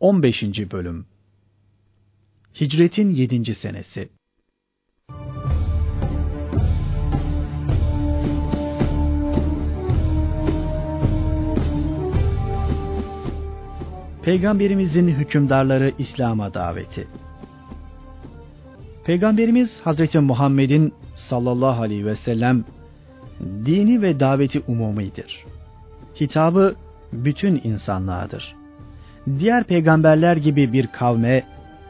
15. Bölüm Hicretin 7. Senesi Peygamberimizin hükümdarları İslam'a daveti Peygamberimiz Hazreti Muhammed'in sallallahu aleyhi ve sellem dini ve daveti umumidir. Hitabı bütün insanlığadır. Diğer peygamberler gibi bir kavme,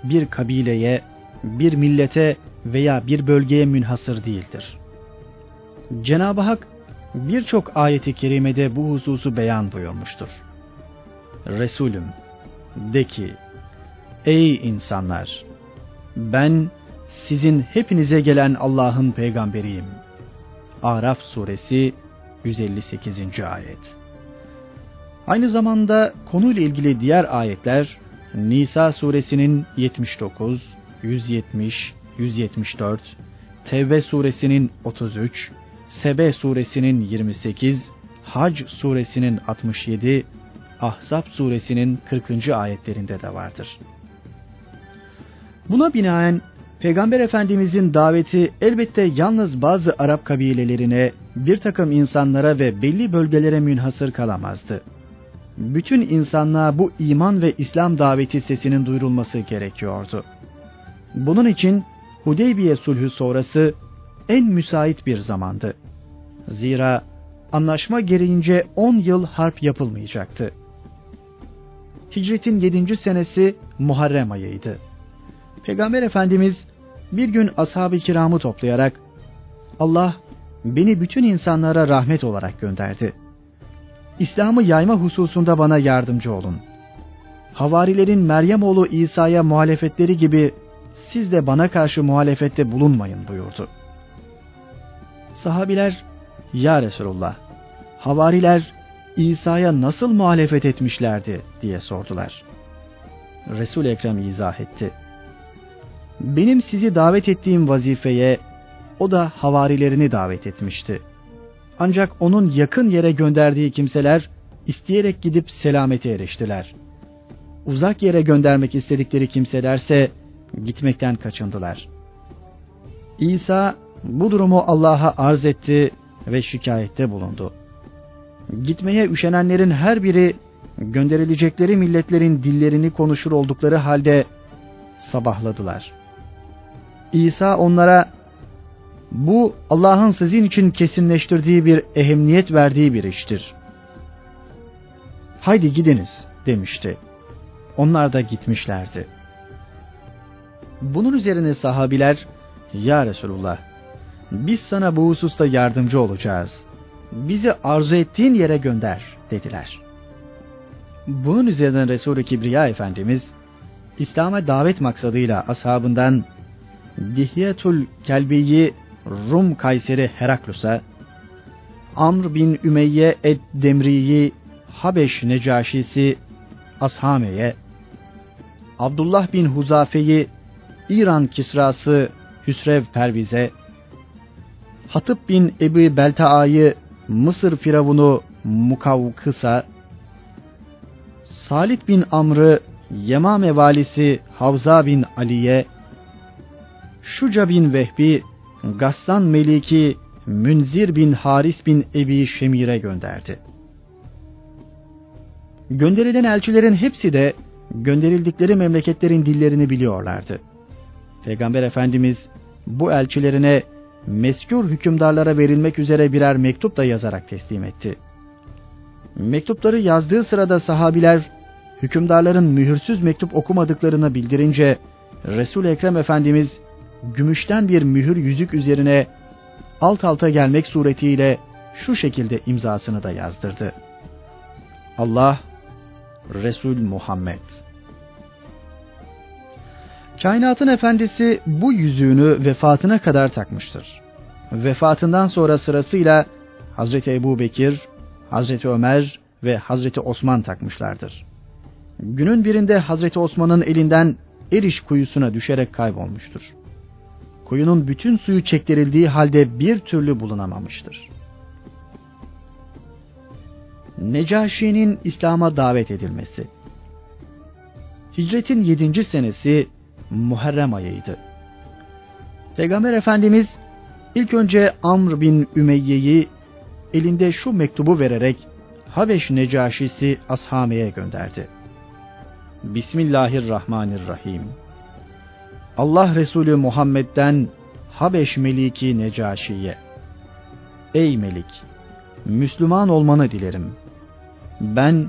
bir kabileye, bir millete veya bir bölgeye münhasır değildir. Cenab-ı Hak birçok ayeti kerimede bu hususu beyan buyurmuştur. Resulüm de ki, ey insanlar, ben sizin hepinize gelen Allah'ın peygamberiyim. Araf suresi 158. ayet. Aynı zamanda konuyla ilgili diğer ayetler Nisa suresinin 79, 170, 174, Tevbe suresinin 33, Sebe suresinin 28, Hac suresinin 67, Ahzab suresinin 40. ayetlerinde de vardır. Buna binaen Peygamber Efendimizin daveti elbette yalnız bazı Arap kabilelerine, bir takım insanlara ve belli bölgelere münhasır kalamazdı. Bütün insanlığa bu iman ve İslam daveti sesinin duyurulması gerekiyordu. Bunun için Hudeybiye sulhü sonrası en müsait bir zamandı. Zira anlaşma gereğince 10 yıl harp yapılmayacaktı. Hicretin 7. senesi Muharrem ayıydı. Peygamber Efendimiz bir gün ashab-ı kiramı toplayarak Allah beni bütün insanlara rahmet olarak gönderdi. İslam'ı yayma hususunda bana yardımcı olun. Havarilerin Meryem oğlu İsa'ya muhalefetleri gibi siz de bana karşı muhalefette bulunmayın buyurdu. Sahabiler, Ya Resulullah, havariler İsa'ya nasıl muhalefet etmişlerdi diye sordular. Resul Ekrem izah etti. Benim sizi davet ettiğim vazifeye o da havarilerini davet etmişti. Ancak onun yakın yere gönderdiği kimseler isteyerek gidip selamete eriştiler. Uzak yere göndermek istedikleri kimselerse gitmekten kaçındılar. İsa bu durumu Allah'a arz etti ve şikayette bulundu. Gitmeye üşenenlerin her biri gönderilecekleri milletlerin dillerini konuşur oldukları halde sabahladılar. İsa onlara bu Allah'ın sizin için kesinleştirdiği bir ehemmiyet verdiği bir iştir. Haydi gidiniz demişti. Onlar da gitmişlerdi. Bunun üzerine sahabiler, Ya Resulullah, biz sana bu hususta yardımcı olacağız. Bizi arzu ettiğin yere gönder dediler. Bunun üzerine Resul-i Kibriya Efendimiz, İslam'a davet maksadıyla ashabından Dihyetul Kelbi'yi Rum Kayseri Heraklus'a, Amr bin Ümeyye Ed-Demri'yi Habeş Necaşisi Ashame'ye, Abdullah bin Huzafe'yi İran Kisrası Hüsrev Perviz'e, Hatip bin Ebi Beltaa'yı Mısır Firavunu Mukavkıs'a, Salit bin Amr'ı Yemame valisi Havza bin Ali'ye, Şuca bin Vehbi Gassan Meliki Münzir bin Haris bin Ebi Şemir'e gönderdi. Gönderilen elçilerin hepsi de gönderildikleri memleketlerin dillerini biliyorlardı. Peygamber Efendimiz bu elçilerine meskûr hükümdarlara verilmek üzere birer mektup da yazarak teslim etti. Mektupları yazdığı sırada sahabiler hükümdarların mühürsüz mektup okumadıklarını bildirince Resul Ekrem Efendimiz gümüşten bir mühür yüzük üzerine alt alta gelmek suretiyle şu şekilde imzasını da yazdırdı. Allah, Resul Muhammed. Kainatın efendisi bu yüzüğünü vefatına kadar takmıştır. Vefatından sonra sırasıyla Hazreti Ebu Bekir, Hazreti Ömer ve Hazreti Osman takmışlardır. Günün birinde Hazreti Osman'ın elinden Eriş kuyusuna düşerek kaybolmuştur kuyunun bütün suyu çektirildiği halde bir türlü bulunamamıştır. Necaşi'nin İslam'a davet edilmesi Hicretin 7. senesi Muharrem ayıydı. Peygamber Efendimiz ilk önce Amr bin Ümeyye'yi elinde şu mektubu vererek Habeş Necaşisi Ashame'ye gönderdi. Bismillahirrahmanirrahim. Allah Resulü Muhammed'den Habeş Meliki Necaşi'ye. Ey Melik! Müslüman olmanı dilerim. Ben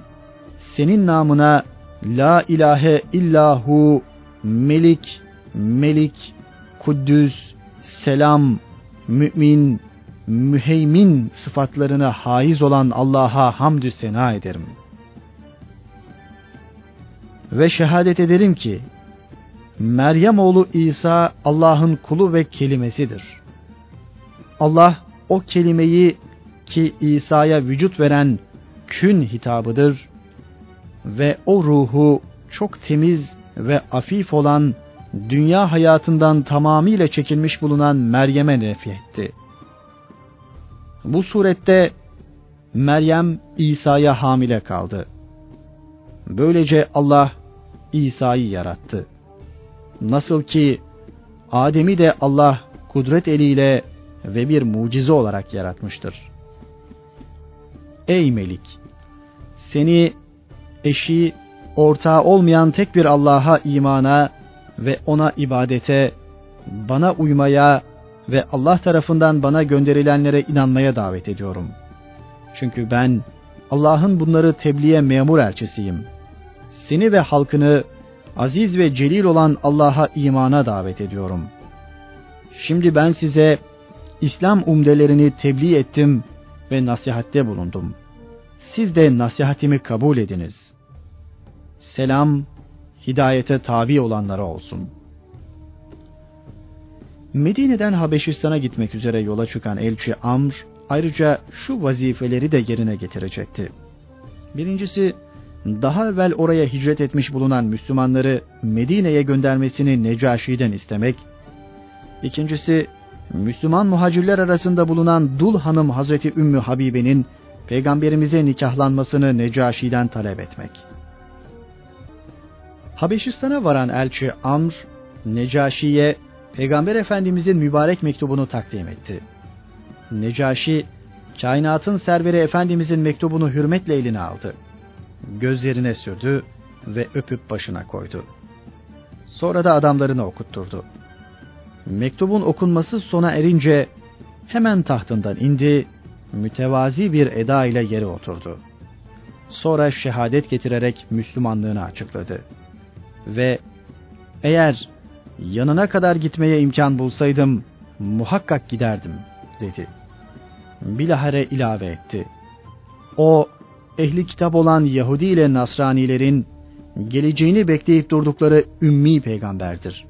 senin namına La ilahe illahu Melik, Melik, Kuddüs, Selam, Mümin, Müheymin sıfatlarına haiz olan Allah'a hamdü sena ederim. Ve şehadet ederim ki Meryem oğlu İsa Allah'ın kulu ve kelimesidir. Allah o kelimeyi ki İsa'ya vücut veren kün hitabıdır ve o ruhu çok temiz ve afif olan dünya hayatından tamamıyla çekilmiş bulunan Meryem'e nefyetti. Bu surette Meryem İsa'ya hamile kaldı. Böylece Allah İsa'yı yarattı. Nasıl ki Adem'i de Allah kudret eliyle ve bir mucize olarak yaratmıştır. Ey Melik! Seni eşi, ortağı olmayan tek bir Allah'a imana ve ona ibadete, bana uymaya ve Allah tarafından bana gönderilenlere inanmaya davet ediyorum. Çünkü ben Allah'ın bunları tebliğe memur elçisiyim. Seni ve halkını aziz ve celil olan Allah'a imana davet ediyorum. Şimdi ben size İslam umdelerini tebliğ ettim ve nasihatte bulundum. Siz de nasihatimi kabul ediniz. Selam, hidayete tabi olanlara olsun. Medine'den Habeşistan'a gitmek üzere yola çıkan elçi Amr, ayrıca şu vazifeleri de yerine getirecekti. Birincisi, daha evvel oraya hicret etmiş bulunan Müslümanları Medine'ye göndermesini Necaşi'den istemek. İkincisi, Müslüman muhacirler arasında bulunan Dul Hanım Hazreti Ümmü Habibe'nin peygamberimize nikahlanmasını Necaşi'den talep etmek. Habeşistan'a varan elçi Amr, Necaşi'ye Peygamber Efendimizin mübarek mektubunu takdim etti. Necaşi, kainatın serveri Efendimizin mektubunu hürmetle eline aldı. Gözlerine sürdü ve öpüp başına koydu. Sonra da adamlarını okutturdu. Mektubun okunması sona erince hemen tahtından indi, mütevazi bir eda ile yere oturdu. Sonra şehadet getirerek Müslümanlığını açıkladı. Ve eğer yanına kadar gitmeye imkan bulsaydım muhakkak giderdim dedi. Bilahare ilave etti. O ehli kitap olan Yahudi ile Nasranilerin geleceğini bekleyip durdukları ümmi peygamberdir.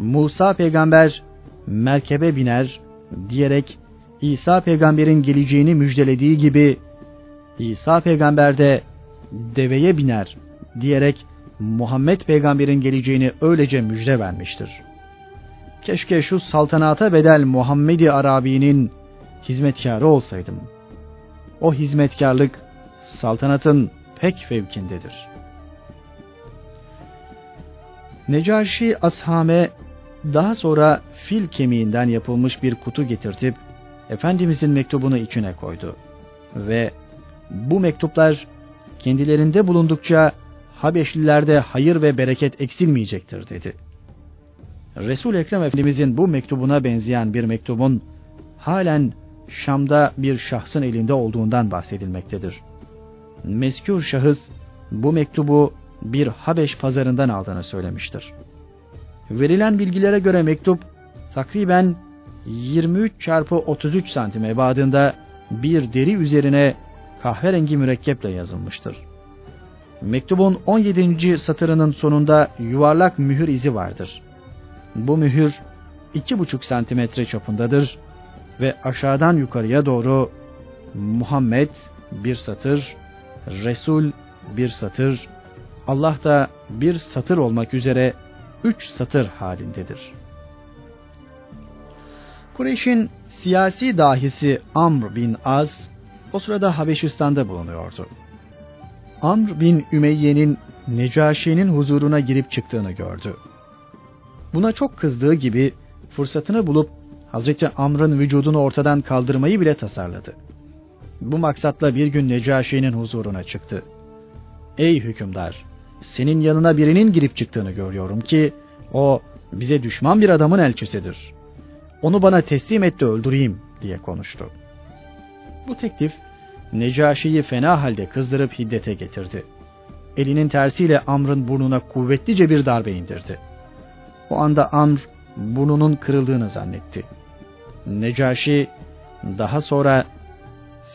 Musa peygamber merkebe biner diyerek İsa peygamberin geleceğini müjdelediği gibi İsa peygamber de deveye biner diyerek Muhammed peygamberin geleceğini öylece müjde vermiştir. Keşke şu saltanata bedel Muhammedi Arabi'nin hizmetkarı olsaydım. O hizmetkarlık saltanatın pek fevkindedir. Necaşi Ashame daha sonra fil kemiğinden yapılmış bir kutu getirtip Efendimizin mektubunu içine koydu. Ve bu mektuplar kendilerinde bulundukça Habeşlilerde hayır ve bereket eksilmeyecektir dedi. Resul Ekrem Efendimizin bu mektubuna benzeyen bir mektubun halen Şam'da bir şahsın elinde olduğundan bahsedilmektedir. Meskür şahıs bu mektubu bir Habeş pazarından aldığını söylemiştir. Verilen bilgilere göre mektup takriben 23 çarpı 33 santim ebadında bir deri üzerine kahverengi mürekkeple yazılmıştır. Mektubun 17. satırının sonunda yuvarlak mühür izi vardır. Bu mühür 2,5 santimetre çapındadır ve aşağıdan yukarıya doğru Muhammed bir satır, Resul bir satır, Allah da bir satır olmak üzere üç satır halindedir. Kureyş'in siyasi dahisi Amr bin Az o sırada Habeşistan'da bulunuyordu. Amr bin Ümeyye'nin Necaşi'nin huzuruna girip çıktığını gördü. Buna çok kızdığı gibi fırsatını bulup Hazreti Amr'ın vücudunu ortadan kaldırmayı bile tasarladı. Bu maksatla bir gün Necaşi'nin huzuruna çıktı. Ey hükümdar! Senin yanına birinin girip çıktığını görüyorum ki o bize düşman bir adamın elçisidir. Onu bana teslim et de öldüreyim diye konuştu. Bu teklif Necaşi'yi fena halde kızdırıp hiddete getirdi. Elinin tersiyle Amr'ın burnuna kuvvetlice bir darbe indirdi. O anda Amr burnunun kırıldığını zannetti. Necaşi daha sonra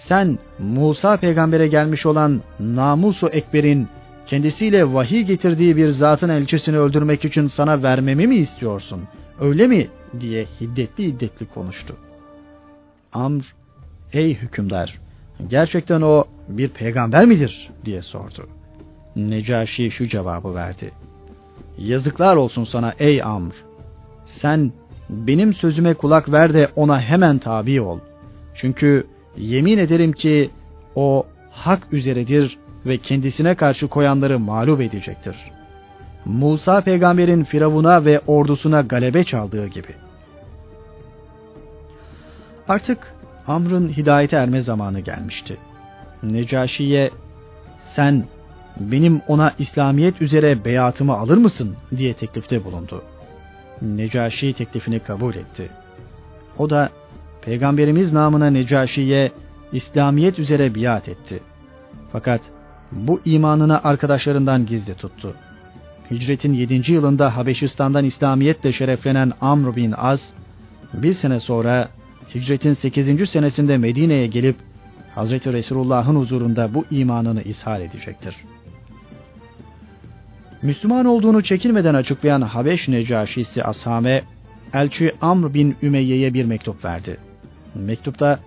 sen Musa peygambere gelmiş olan Namusu Ekber'in kendisiyle vahiy getirdiği bir zatın elçisini öldürmek için sana vermemi mi istiyorsun? Öyle mi? diye hiddetli hiddetli konuştu. Amr, ey hükümdar, gerçekten o bir peygamber midir? diye sordu. Necaşi şu cevabı verdi. Yazıklar olsun sana ey Amr. Sen benim sözüme kulak ver de ona hemen tabi ol. Çünkü yemin ederim ki o hak üzeredir ve kendisine karşı koyanları mağlup edecektir. Musa peygamberin Firavun'a ve ordusuna galebe çaldığı gibi. Artık Amr'ın hidayete erme zamanı gelmişti. Necaşi'ye sen benim ona İslamiyet üzere beyatımı alır mısın diye teklifte bulundu. Necaşi teklifini kabul etti. O da Peygamberimiz namına Necaşi'ye İslamiyet üzere biat etti. Fakat bu imanını arkadaşlarından gizli tuttu. Hicretin 7. yılında Habeşistan'dan İslamiyetle şereflenen Amr bin Az, bir sene sonra Hicretin 8. senesinde Medine'ye gelip Hazreti Resulullah'ın huzurunda bu imanını ishal edecektir. Müslüman olduğunu çekinmeden açıklayan Habeş Necaşisi Ashame, elçi Amr bin Ümeyye'ye bir mektup verdi. Mektupta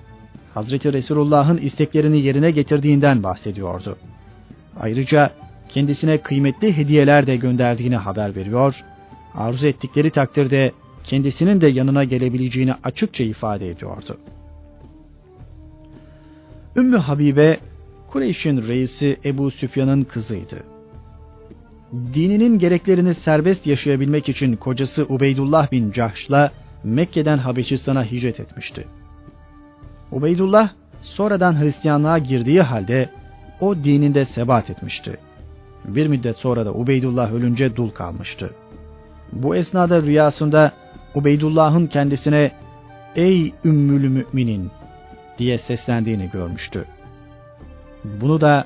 Hazreti Resulullah'ın isteklerini yerine getirdiğinden bahsediyordu. Ayrıca kendisine kıymetli hediyeler de gönderdiğini haber veriyor, arzu ettikleri takdirde kendisinin de yanına gelebileceğini açıkça ifade ediyordu. Ümmü Habibe, Kureyş'in reisi Ebu Süfyan'ın kızıydı. Dininin gereklerini serbest yaşayabilmek için kocası Ubeydullah bin Cahş'la Mekke'den Habeşistan'a hicret etmişti. Ubeydullah sonradan Hristiyanlığa girdiği halde o dininde sebat etmişti. Bir müddet sonra da Ubeydullah ölünce dul kalmıştı. Bu esnada rüyasında Ubeydullah'ın kendisine ''Ey Ümmül Müminin'' diye seslendiğini görmüştü. Bunu da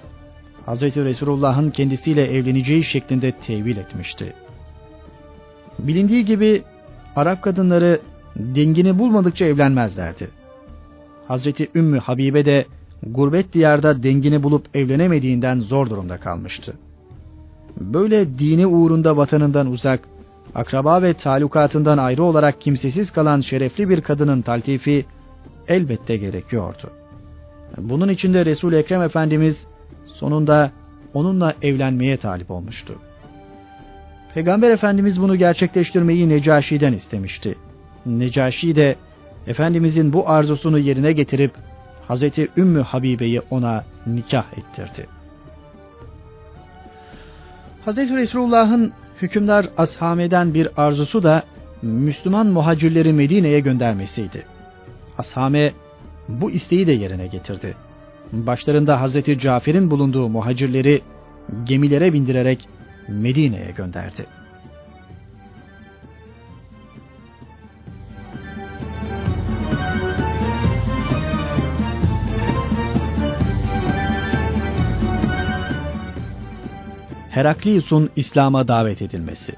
Hz. Resulullah'ın kendisiyle evleneceği şeklinde tevil etmişti. Bilindiği gibi Arap kadınları dengini bulmadıkça evlenmezlerdi. Hazreti Ümmü Habibe de gurbet diyarda dengini bulup evlenemediğinden zor durumda kalmıştı. Böyle dini uğrunda vatanından uzak, akraba ve talukatından ayrı olarak kimsesiz kalan şerefli bir kadının taltifi elbette gerekiyordu. Bunun için de Resul Ekrem Efendimiz sonunda onunla evlenmeye talip olmuştu. Peygamber Efendimiz bunu gerçekleştirmeyi Necaşi'den istemişti. Necaşi de Efendimizin bu arzusunu yerine getirip Hazreti Ümmü Habibe'yi ona nikah ettirdi. Hazreti Resulullah'ın hükümdar Ashame'den bir arzusu da Müslüman muhacirleri Medine'ye göndermesiydi. Ashame bu isteği de yerine getirdi. Başlarında Hazreti Cafer'in bulunduğu muhacirleri gemilere bindirerek Medine'ye gönderdi. Heraklius'un İslam'a davet edilmesi.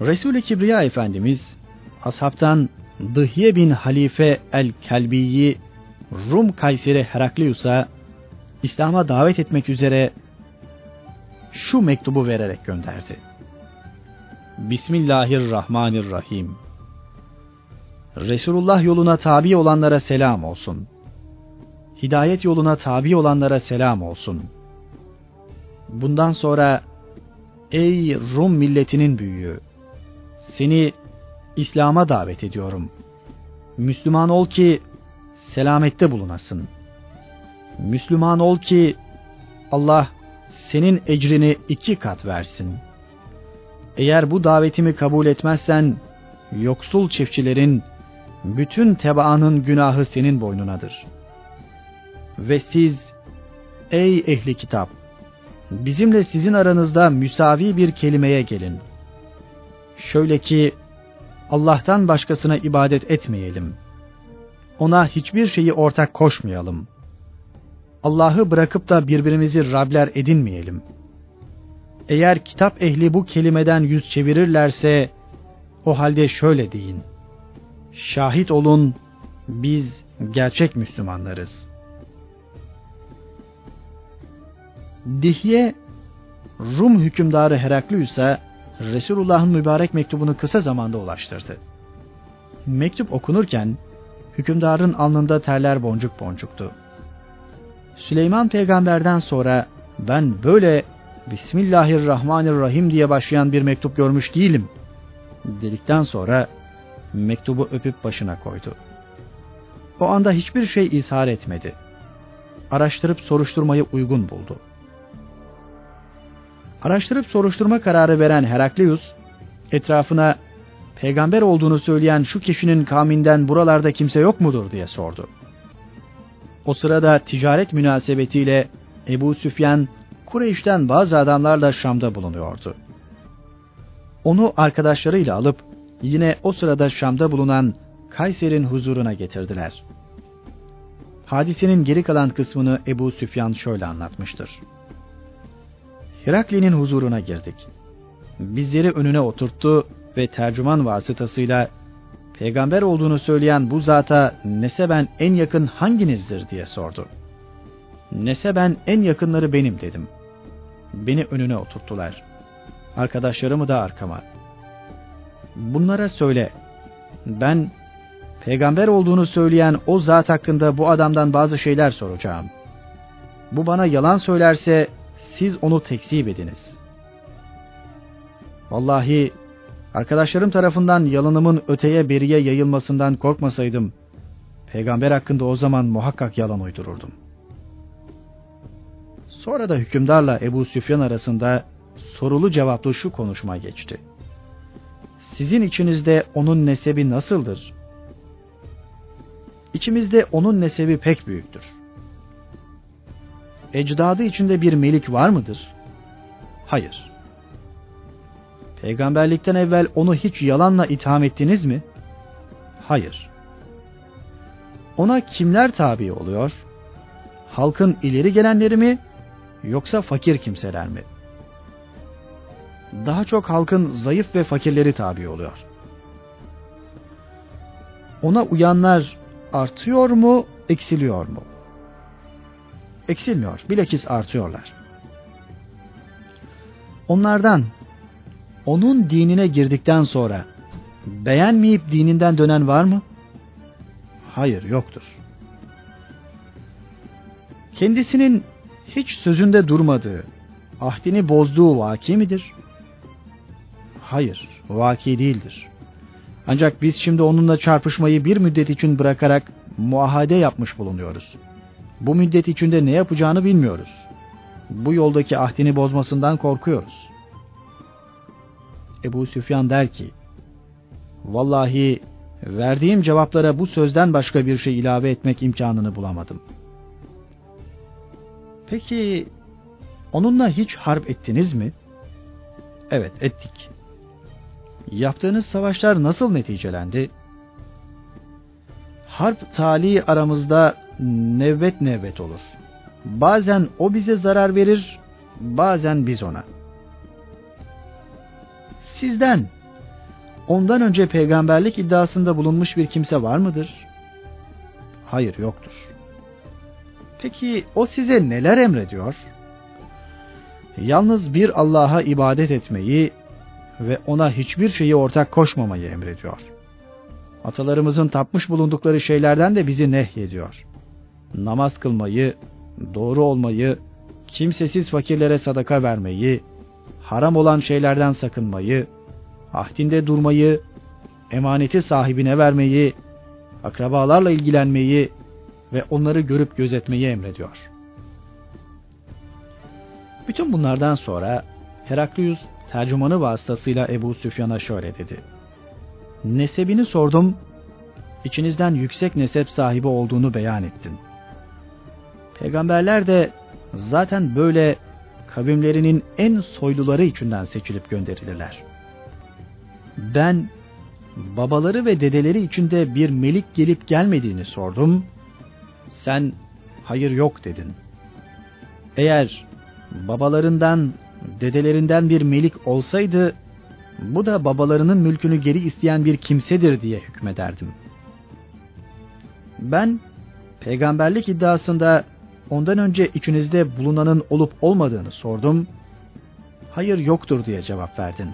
Resul-i Kibriya Efendimiz ashabtan Dıhye bin Halife el-Kelbi'yi Rum Kayseri Heraklius'a İslam'a davet etmek üzere şu mektubu vererek gönderdi. Bismillahirrahmanirrahim. Resulullah yoluna tabi olanlara selam olsun. Hidayet yoluna tabi olanlara selam olsun.'' Bundan sonra ey Rum milletinin büyüğü seni İslam'a davet ediyorum. Müslüman ol ki selamette bulunasın. Müslüman ol ki Allah senin ecrini iki kat versin. Eğer bu davetimi kabul etmezsen, yoksul çiftçilerin, bütün tebaanın günahı senin boynunadır. Ve siz, ey ehli kitap, bizimle sizin aranızda müsavi bir kelimeye gelin. Şöyle ki, Allah'tan başkasına ibadet etmeyelim. Ona hiçbir şeyi ortak koşmayalım. Allah'ı bırakıp da birbirimizi Rabler edinmeyelim. Eğer kitap ehli bu kelimeden yüz çevirirlerse, o halde şöyle deyin. Şahit olun, biz gerçek Müslümanlarız. Dihye, Rum hükümdarı Heraklius'a Resulullah'ın mübarek mektubunu kısa zamanda ulaştırdı. Mektup okunurken hükümdarın alnında terler boncuk boncuktu. Süleyman peygamberden sonra ben böyle Bismillahirrahmanirrahim diye başlayan bir mektup görmüş değilim dedikten sonra mektubu öpüp başına koydu. O anda hiçbir şey izhar etmedi. Araştırıp soruşturmayı uygun buldu. Araştırıp soruşturma kararı veren Heraklius, etrafına peygamber olduğunu söyleyen şu kişinin kavminden buralarda kimse yok mudur diye sordu. O sırada ticaret münasebetiyle Ebu Süfyan, Kureyş'ten bazı adamlarla Şam'da bulunuyordu. Onu arkadaşlarıyla alıp yine o sırada Şam'da bulunan Kayser'in huzuruna getirdiler. Hadisenin geri kalan kısmını Ebu Süfyan şöyle anlatmıştır. Herakli'nin huzuruna girdik. Bizleri önüne oturttu ve tercüman vasıtasıyla peygamber olduğunu söyleyen bu zata neseben en yakın hanginizdir diye sordu. Neseben en yakınları benim dedim. Beni önüne oturttular. Arkadaşlarımı da arkama. Bunlara söyle. Ben peygamber olduğunu söyleyen o zat hakkında bu adamdan bazı şeyler soracağım. Bu bana yalan söylerse siz onu tekzip ediniz. Vallahi arkadaşlarım tarafından yalanımın öteye beriye yayılmasından korkmasaydım, peygamber hakkında o zaman muhakkak yalan uydururdum. Sonra da hükümdarla Ebu Süfyan arasında sorulu cevaplı şu konuşma geçti. Sizin içinizde onun nesebi nasıldır? İçimizde onun nesebi pek büyüktür ecdadı içinde bir melik var mıdır? Hayır. Peygamberlikten evvel onu hiç yalanla itham ettiniz mi? Hayır. Ona kimler tabi oluyor? Halkın ileri gelenleri mi yoksa fakir kimseler mi? Daha çok halkın zayıf ve fakirleri tabi oluyor. Ona uyanlar artıyor mu, eksiliyor mu? Eksilmiyor, bilakis artıyorlar. Onlardan onun dinine girdikten sonra beğenmeyip dininden dönen var mı? Hayır, yoktur. Kendisinin hiç sözünde durmadığı, ahdini bozduğu vaki midir? Hayır, vaki değildir. Ancak biz şimdi onunla çarpışmayı bir müddet için bırakarak muahade yapmış bulunuyoruz.'' Bu müddet içinde ne yapacağını bilmiyoruz. Bu yoldaki ahdini bozmasından korkuyoruz. Ebu Süfyan der ki, Vallahi verdiğim cevaplara bu sözden başka bir şey ilave etmek imkanını bulamadım. Peki onunla hiç harp ettiniz mi? Evet ettik. Yaptığınız savaşlar nasıl neticelendi? Harp tali aramızda nevbet nevbet olur. Bazen o bize zarar verir, bazen biz ona. Sizden ondan önce peygamberlik iddiasında bulunmuş bir kimse var mıdır? Hayır yoktur. Peki o size neler emrediyor? Yalnız bir Allah'a ibadet etmeyi ve ona hiçbir şeyi ortak koşmamayı emrediyor. Atalarımızın tapmış bulundukları şeylerden de bizi nehyediyor namaz kılmayı, doğru olmayı, kimsesiz fakirlere sadaka vermeyi, haram olan şeylerden sakınmayı, ahdinde durmayı, emaneti sahibine vermeyi, akrabalarla ilgilenmeyi ve onları görüp gözetmeyi emrediyor. Bütün bunlardan sonra Heraklius tercümanı vasıtasıyla Ebu Süfyan'a şöyle dedi. Nesebini sordum, içinizden yüksek nesep sahibi olduğunu beyan ettin. Peygamberler de zaten böyle kavimlerinin en soyluları içinden seçilip gönderilirler. Ben babaları ve dedeleri içinde bir melik gelip gelmediğini sordum. Sen hayır yok dedin. Eğer babalarından, dedelerinden bir melik olsaydı bu da babalarının mülkünü geri isteyen bir kimsedir diye hükmederdim. Ben peygamberlik iddiasında ondan önce içinizde bulunanın olup olmadığını sordum. Hayır yoktur diye cevap verdin.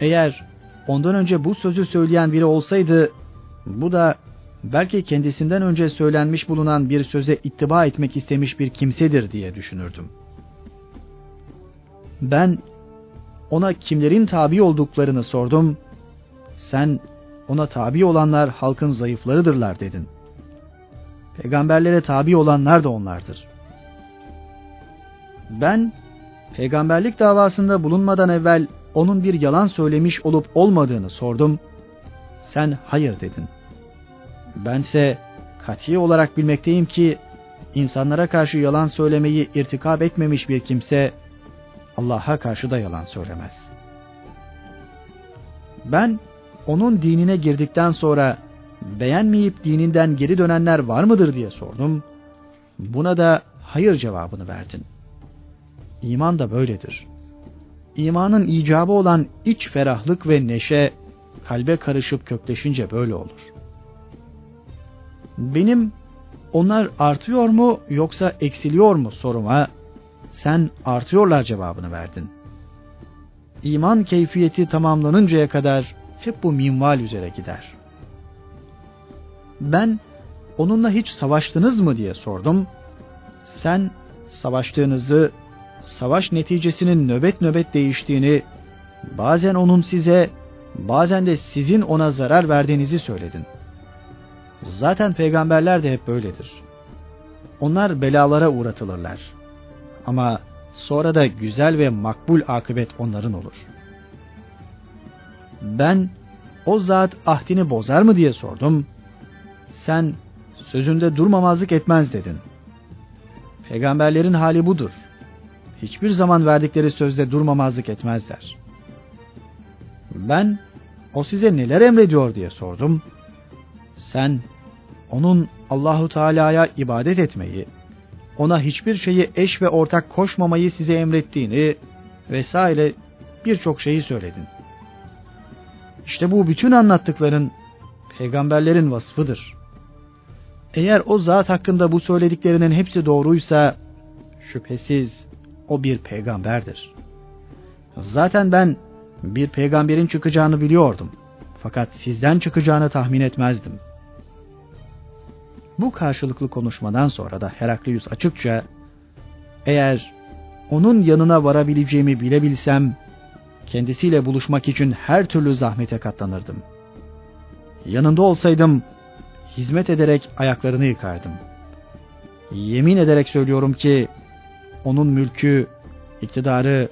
Eğer ondan önce bu sözü söyleyen biri olsaydı bu da belki kendisinden önce söylenmiş bulunan bir söze ittiba etmek istemiş bir kimsedir diye düşünürdüm. Ben ona kimlerin tabi olduklarını sordum. Sen ona tabi olanlar halkın zayıflarıdırlar dedin. Peygamberlere tabi olanlar da onlardır. Ben peygamberlik davasında bulunmadan evvel onun bir yalan söylemiş olup olmadığını sordum. Sen hayır dedin. Bense kati olarak bilmekteyim ki insanlara karşı yalan söylemeyi irtikab etmemiş bir kimse Allah'a karşı da yalan söylemez. Ben onun dinine girdikten sonra beğenmeyip dininden geri dönenler var mıdır diye sordum. Buna da hayır cevabını verdin. İman da böyledir. İmanın icabı olan iç ferahlık ve neşe kalbe karışıp kökleşince böyle olur. Benim onlar artıyor mu yoksa eksiliyor mu soruma sen artıyorlar cevabını verdin. İman keyfiyeti tamamlanıncaya kadar hep bu minval üzere gider. Ben onunla hiç savaştınız mı diye sordum. Sen savaştığınızı, savaş neticesinin nöbet nöbet değiştiğini, bazen onun size, bazen de sizin ona zarar verdiğinizi söyledin. Zaten peygamberler de hep böyledir. Onlar belalara uğratılırlar. Ama sonra da güzel ve makbul akıbet onların olur. Ben o zat ahdini bozar mı diye sordum. Sen sözünde durmamazlık etmez dedin. Peygamberlerin hali budur. Hiçbir zaman verdikleri sözde durmamazlık etmezler. Ben o size neler emrediyor diye sordum. Sen onun Allahu Teala'ya ibadet etmeyi, ona hiçbir şeyi eş ve ortak koşmamayı size emrettiğini vesaire birçok şeyi söyledin. İşte bu bütün anlattıkların peygamberlerin vasfıdır. Eğer o zat hakkında bu söylediklerinin hepsi doğruysa şüphesiz o bir peygamberdir. Zaten ben bir peygamberin çıkacağını biliyordum. Fakat sizden çıkacağını tahmin etmezdim. Bu karşılıklı konuşmadan sonra da Heraklius açıkça eğer onun yanına varabileceğimi bilebilsem kendisiyle buluşmak için her türlü zahmete katlanırdım. Yanında olsaydım hizmet ederek ayaklarını yıkardım. Yemin ederek söylüyorum ki onun mülkü, iktidarı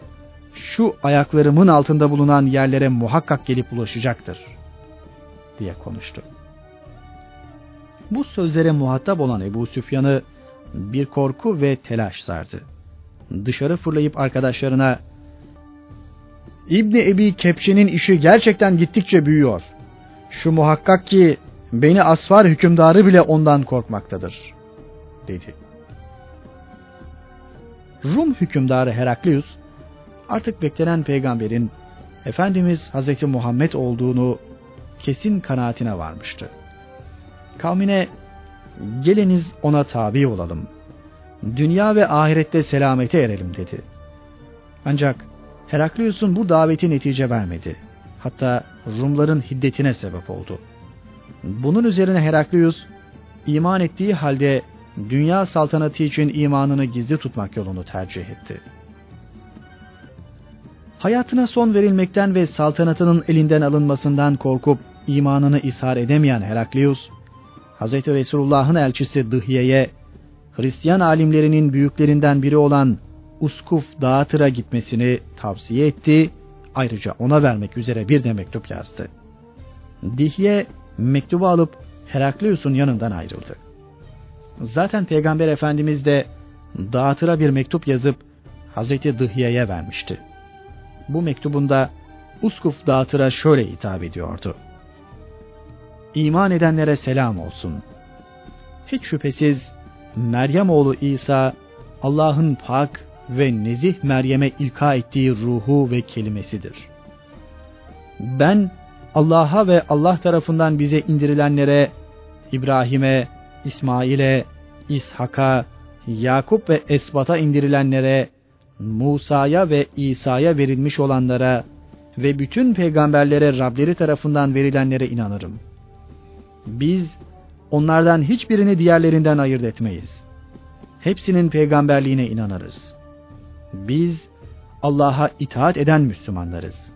şu ayaklarımın altında bulunan yerlere muhakkak gelip ulaşacaktır diye konuştu. Bu sözlere muhatap olan Ebu Süfyan'ı bir korku ve telaş sardı. Dışarı fırlayıp arkadaşlarına İbni Ebi Kepçe'nin işi gerçekten gittikçe büyüyor. Şu muhakkak ki beni asfar hükümdarı bile ondan korkmaktadır, dedi. Rum hükümdarı Heraklius, artık beklenen peygamberin Efendimiz Hazreti Muhammed olduğunu kesin kanaatine varmıştı. Kavmine geliniz ona tabi olalım. Dünya ve ahirette selamete erelim dedi. Ancak Heraklius'un bu daveti netice vermedi. Hatta Rumların hiddetine sebep oldu. Bunun üzerine Heraklius iman ettiği halde dünya saltanatı için imanını gizli tutmak yolunu tercih etti. Hayatına son verilmekten ve saltanatının elinden alınmasından korkup imanını ishar edemeyen Heraklius, Hz. Resulullah'ın elçisi Dıhye'ye Hristiyan alimlerinin büyüklerinden biri olan Uskuf Dağıtır'a gitmesini tavsiye etti. Ayrıca ona vermek üzere bir de mektup yazdı. Dihye mektubu alıp Heraklius'un yanından ayrıldı. Zaten Peygamber Efendimiz de Dağıtır'a bir mektup yazıp Hazreti Dıhye'ye vermişti. Bu mektubunda Uskuf Dağıtır'a şöyle hitap ediyordu. İman edenlere selam olsun. Hiç şüphesiz Meryem oğlu İsa Allah'ın pak ve nezih Meryem'e ilka ettiği ruhu ve kelimesidir. Ben Allah'a ve Allah tarafından bize indirilenlere İbrahim'e, İsmail'e, İshak'a, Yakup ve Esbat'a indirilenlere, Musa'ya ve İsa'ya verilmiş olanlara ve bütün peygamberlere Rableri tarafından verilenlere inanırım. Biz onlardan hiçbirini diğerlerinden ayırt etmeyiz. Hepsinin peygamberliğine inanırız. Biz Allah'a itaat eden Müslümanlarız.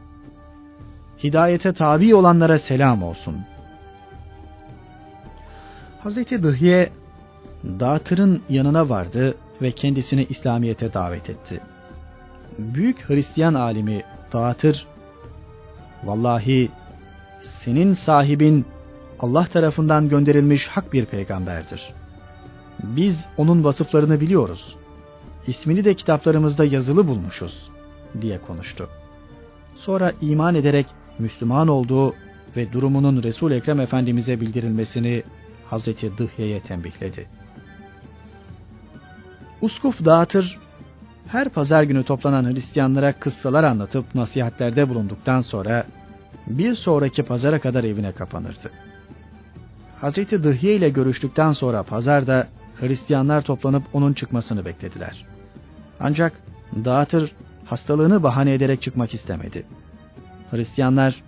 Hidayete tabi olanlara selam olsun. Hazreti Dıhye Dağıtır'ın yanına vardı ve kendisini İslamiyet'e davet etti. Büyük Hristiyan alimi Dağıtır, Vallahi senin sahibin Allah tarafından gönderilmiş hak bir peygamberdir. Biz onun vasıflarını biliyoruz. İsmini de kitaplarımızda yazılı bulmuşuz diye konuştu. Sonra iman ederek Müslüman olduğu ve durumunun Resul Ekrem Efendimize bildirilmesini Hazreti Dıhye'ye tembihledi. Uskuf dağıtır, her pazar günü toplanan Hristiyanlara kıssalar anlatıp nasihatlerde bulunduktan sonra bir sonraki pazara kadar evine kapanırdı. Hazreti Dıhye ile görüştükten sonra pazarda Hristiyanlar toplanıp onun çıkmasını beklediler. Ancak dağıtır hastalığını bahane ederek çıkmak istemedi. Hristiyanlar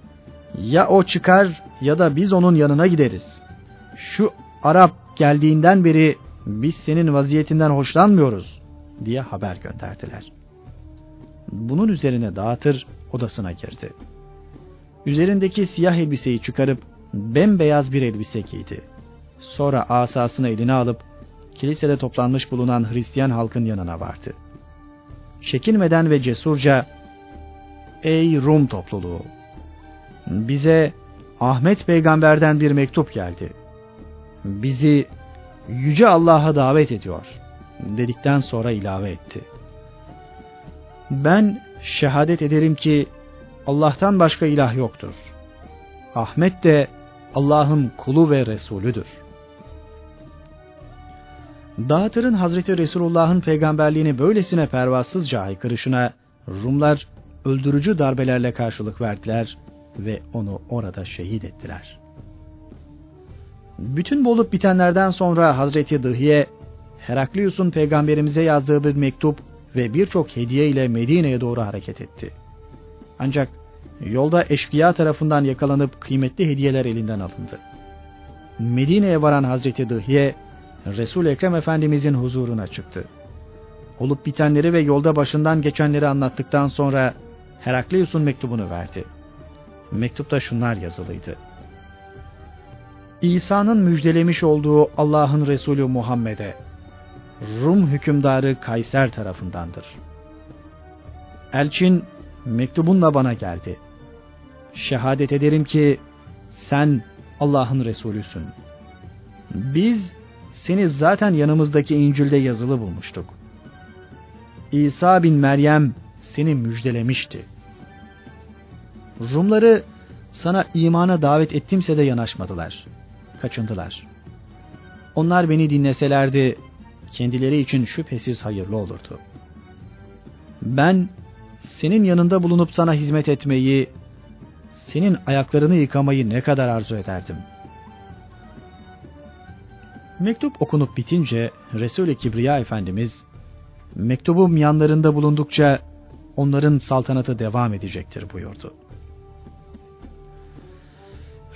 ya o çıkar ya da biz onun yanına gideriz. Şu Arap geldiğinden beri biz senin vaziyetinden hoşlanmıyoruz diye haber gönderdiler. Bunun üzerine dağıtır odasına girdi. Üzerindeki siyah elbiseyi çıkarıp bembeyaz bir elbise giydi. Sonra asasını eline alıp kilisede toplanmış bulunan Hristiyan halkın yanına vardı. Çekinmeden ve cesurca Ey Rum topluluğu! Bize Ahmet peygamberden bir mektup geldi. Bizi Yüce Allah'a davet ediyor dedikten sonra ilave etti. Ben şehadet ederim ki Allah'tan başka ilah yoktur. Ahmet de Allah'ın kulu ve Resulüdür. Dağıtır'ın Hazreti Resulullah'ın peygamberliğini böylesine pervasızca aykırışına Rumlar öldürücü darbelerle karşılık verdiler ve onu orada şehit ettiler. Bütün bu olup bitenlerden sonra Hazreti Dıhiye, Heraklius'un peygamberimize yazdığı bir mektup ve birçok hediye ile Medine'ye doğru hareket etti. Ancak yolda eşkıya tarafından yakalanıp kıymetli hediyeler elinden alındı. Medine'ye varan Hazreti Dıhiye, Resul Ekrem Efendimizin huzuruna çıktı. Olup bitenleri ve yolda başından geçenleri anlattıktan sonra Heraklius'un mektubunu verdi. Mektupta şunlar yazılıydı. İsa'nın müjdelemiş olduğu Allah'ın Resulü Muhammed'e Rum hükümdarı Kayser tarafındandır. Elçin mektubunla bana geldi. Şehadet ederim ki sen Allah'ın Resulüsün. Biz seni zaten yanımızdaki İncil'de yazılı bulmuştuk. İsa bin Meryem seni müjdelemişti. Rumları sana imana davet ettimse de yanaşmadılar. Kaçındılar. Onlar beni dinleselerdi kendileri için şüphesiz hayırlı olurdu. Ben senin yanında bulunup sana hizmet etmeyi, senin ayaklarını yıkamayı ne kadar arzu ederdim. Mektup okunup bitince Resul-i Kibriya Efendimiz, mektubum yanlarında bulundukça onların saltanatı devam edecektir buyurdu.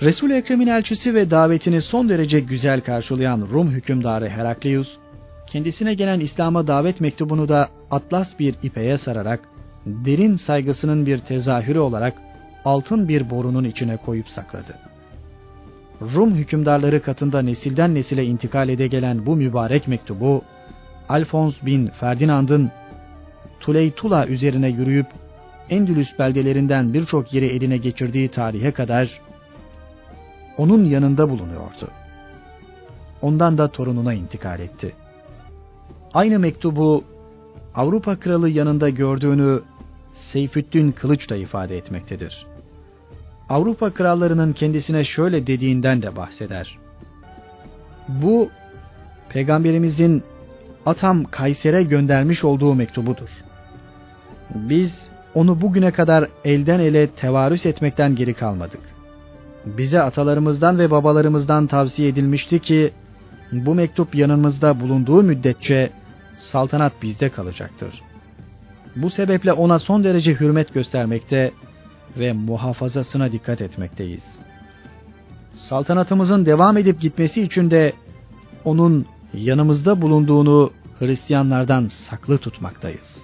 Resul-i Ekrem'in elçisi ve davetini son derece güzel karşılayan Rum hükümdarı Heraklius, kendisine gelen İslam'a davet mektubunu da atlas bir ipeye sararak, derin saygısının bir tezahürü olarak altın bir borunun içine koyup sakladı. Rum hükümdarları katında nesilden nesile intikal ede gelen bu mübarek mektubu, Alfons bin Ferdinand'ın Tuleytula üzerine yürüyüp Endülüs beldelerinden birçok yeri eline geçirdiği tarihe kadar onun yanında bulunuyordu. Ondan da torununa intikal etti. Aynı mektubu Avrupa kralı yanında gördüğünü Seyfüddin Kılıç da ifade etmektedir. Avrupa krallarının kendisine şöyle dediğinden de bahseder. Bu peygamberimizin Atam Kayser'e göndermiş olduğu mektubudur. Biz onu bugüne kadar elden ele tevarüs etmekten geri kalmadık. Bize atalarımızdan ve babalarımızdan tavsiye edilmişti ki bu mektup yanımızda bulunduğu müddetçe saltanat bizde kalacaktır. Bu sebeple ona son derece hürmet göstermekte ve muhafazasına dikkat etmekteyiz. Saltanatımızın devam edip gitmesi için de onun yanımızda bulunduğunu Hristiyanlardan saklı tutmaktayız.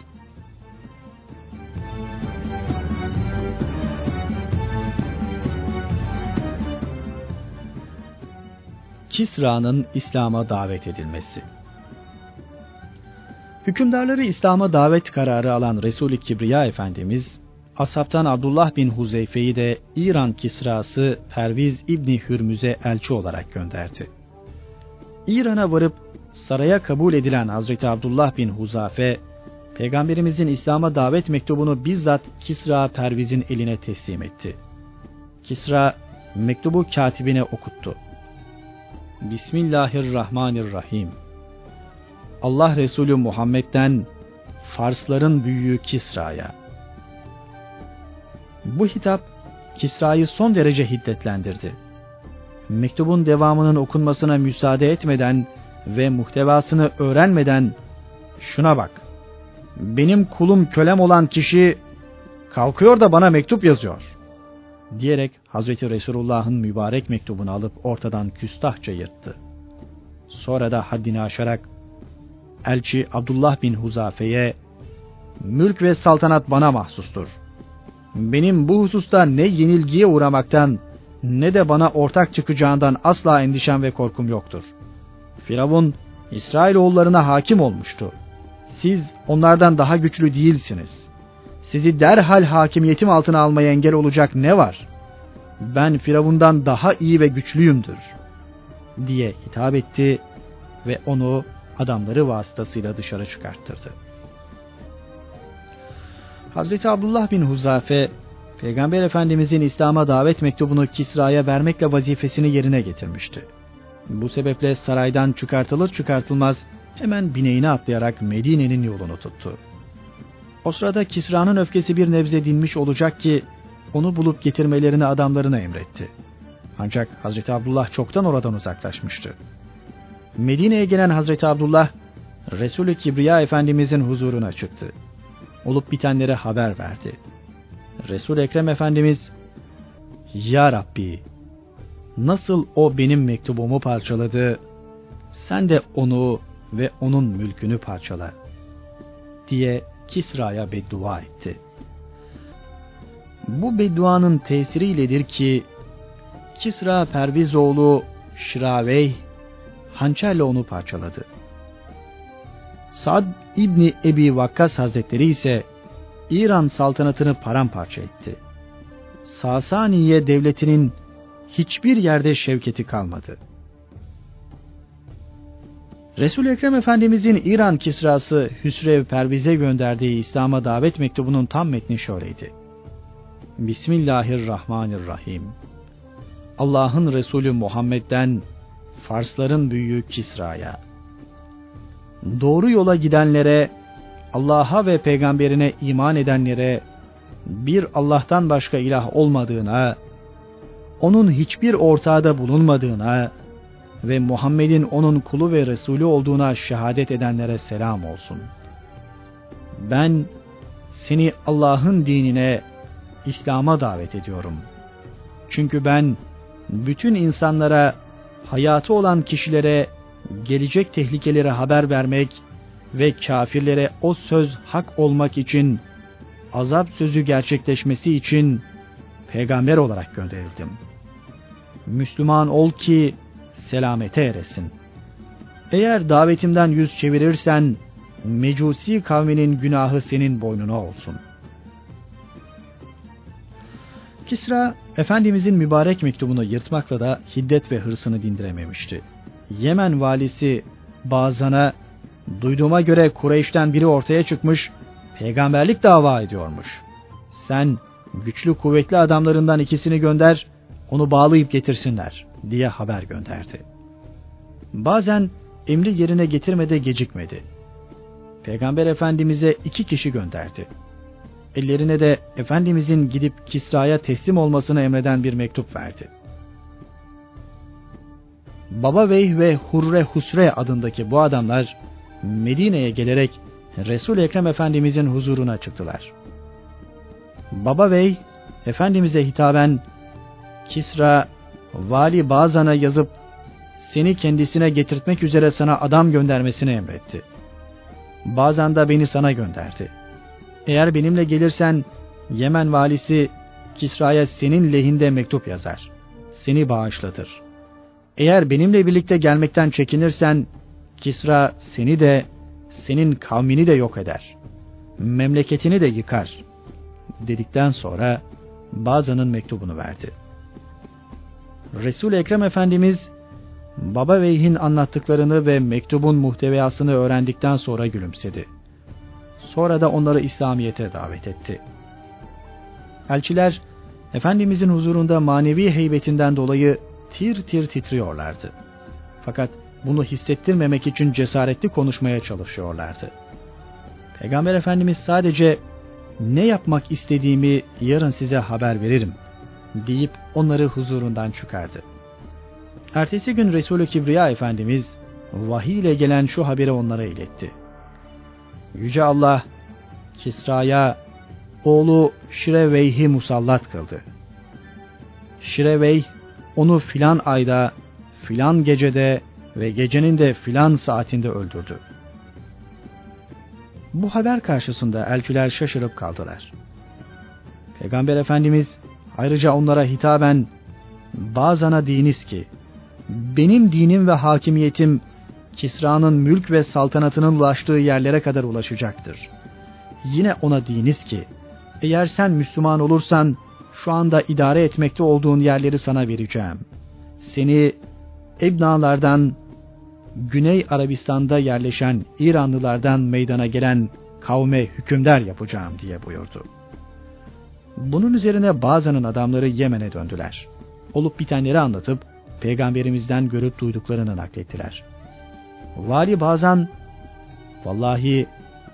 Kisra'nın İslam'a davet edilmesi Hükümdarları İslam'a davet kararı alan Resul-i Kibriya Efendimiz, Asaptan Abdullah bin Huzeyfe'yi de İran Kisrası Perviz İbni Hürmüz'e elçi olarak gönderdi. İran'a varıp saraya kabul edilen Hazreti Abdullah bin Huzafe, Peygamberimizin İslam'a davet mektubunu bizzat Kisra Perviz'in eline teslim etti. Kisra mektubu katibine okuttu. Bismillahirrahmanirrahim. Allah Resulü Muhammed'den Farsların büyüğü Kisra'ya. Bu hitap Kisra'yı son derece hiddetlendirdi. Mektubun devamının okunmasına müsaade etmeden ve muhtevasını öğrenmeden şuna bak. Benim kulum kölem olan kişi kalkıyor da bana mektup yazıyor. Diyerek Hazreti Resulullah'ın mübarek mektubunu alıp ortadan küstahça yırttı. Sonra da haddini aşarak elçi Abdullah bin Huzafe'ye mülk ve saltanat bana mahsustur. Benim bu hususta ne yenilgiye uğramaktan ne de bana ortak çıkacağından asla endişem ve korkum yoktur. Firavun İsrailoğullarına hakim olmuştu. Siz onlardan daha güçlü değilsiniz. Sizi derhal hakimiyetim altına almaya engel olacak ne var? Ben Firavundan daha iyi ve güçlüyümdür diye hitap etti ve onu adamları vasıtasıyla dışarı çıkarttırdı. Hazreti Abdullah bin Huzafe, Peygamber Efendimizin İslam'a davet mektubunu Kisra'ya vermekle vazifesini yerine getirmişti. Bu sebeple saraydan çıkartılır çıkartılmaz hemen bineğine atlayarak Medine'nin yolunu tuttu. O sırada Kisra'nın öfkesi bir nebze dinmiş olacak ki onu bulup getirmelerini adamlarına emretti. Ancak Hazreti Abdullah çoktan oradan uzaklaşmıştı. Medine'ye gelen Hazreti Abdullah, Resulü Kibriya Efendimizin huzuruna çıktı. Olup bitenlere haber verdi. Resul Ekrem Efendimiz, Ya Rabbi, nasıl o benim mektubumu parçaladı, sen de onu ve onun mülkünü parçala, diye Kisra'ya beddua etti. Bu bedduanın tesiriyledir ki, Kisra Pervizoğlu Şiraveyh hançerle onu parçaladı. Sad İbni Ebi Vakkas Hazretleri ise İran saltanatını paramparça etti. Sasaniye devletinin hiçbir yerde şevketi kalmadı. Resul Ekrem Efendimizin İran kisrası Hüsrev Perviz'e gönderdiği İslam'a davet mektubunun tam metni şöyleydi. Bismillahirrahmanirrahim. Allah'ın Resulü Muhammed'den Farsların büyüğü Kisra'ya. Doğru yola gidenlere, Allah'a ve peygamberine iman edenlere bir Allah'tan başka ilah olmadığına, onun hiçbir ortağda bulunmadığına ve Muhammed'in onun kulu ve Resulü olduğuna şehadet edenlere selam olsun. Ben seni Allah'ın dinine, İslam'a davet ediyorum. Çünkü ben bütün insanlara hayatı olan kişilere gelecek tehlikelere haber vermek ve kafirlere o söz hak olmak için azap sözü gerçekleşmesi için peygamber olarak gönderildim. Müslüman ol ki selamete eresin. Eğer davetimden yüz çevirirsen Mecusi kavminin günahı senin boynuna olsun. Kisra, Efendimizin mübarek mektubunu yırtmakla da hiddet ve hırsını dindirememişti. Yemen valisi Bazan'a, duyduğuma göre Kureyş'ten biri ortaya çıkmış, peygamberlik dava ediyormuş. Sen güçlü kuvvetli adamlarından ikisini gönder, onu bağlayıp getirsinler diye haber gönderdi. Bazen emri yerine getirmede gecikmedi. Peygamber Efendimiz'e iki kişi gönderdi. Ellerine de Efendimizin gidip Kisra'ya teslim olmasını emreden bir mektup verdi. Baba Veyh ve Hurre Husre adındaki bu adamlar Medine'ye gelerek Resul Ekrem Efendimizin huzuruna çıktılar. Baba Vey Efendimiz'e hitaben Kisra vali Bazan'a yazıp seni kendisine getirtmek üzere sana adam göndermesini emretti. Bazan da beni sana gönderdi. Eğer benimle gelirsen Yemen valisi Kisra'ya senin lehinde mektup yazar. Seni bağışlatır. Eğer benimle birlikte gelmekten çekinirsen Kisra seni de senin kavmini de yok eder. Memleketini de yıkar. Dedikten sonra Bazan'ın mektubunu verdi. Resul Ekrem Efendimiz Baba Veyh'in anlattıklarını ve mektubun muhteviyasını öğrendikten sonra gülümsedi. Sonra da onları İslamiyet'e davet etti. Elçiler Efendimizin huzurunda manevi heybetinden dolayı tir tir titriyorlardı. Fakat bunu hissettirmemek için cesaretli konuşmaya çalışıyorlardı. Peygamber Efendimiz sadece ne yapmak istediğimi yarın size haber veririm deyip onları huzurundan çıkardı. Ertesi gün Resulü Kibriya Efendimiz vahiy ile gelen şu haberi onlara iletti. Yüce Allah Kisra'ya oğlu Şireveyh'i musallat kıldı. Şireveyh onu filan ayda, filan gecede ve gecenin de filan saatinde öldürdü. Bu haber karşısında elçiler şaşırıp kaldılar. Peygamber Efendimiz ayrıca onlara hitaben bazana diniz ki benim dinim ve hakimiyetim Kisra'nın mülk ve saltanatının ulaştığı yerlere kadar ulaşacaktır. Yine ona diniz ki eğer sen Müslüman olursan şu anda idare etmekte olduğun yerleri sana vereceğim. Seni Ebnalardan Güney Arabistan'da yerleşen İranlılardan meydana gelen kavme hükümdar yapacağım diye buyurdu. Bunun üzerine bazının adamları Yemen'e döndüler. Olup bitenleri anlatıp peygamberimizden görüp duyduklarını naklettiler. Vali Bazan, vallahi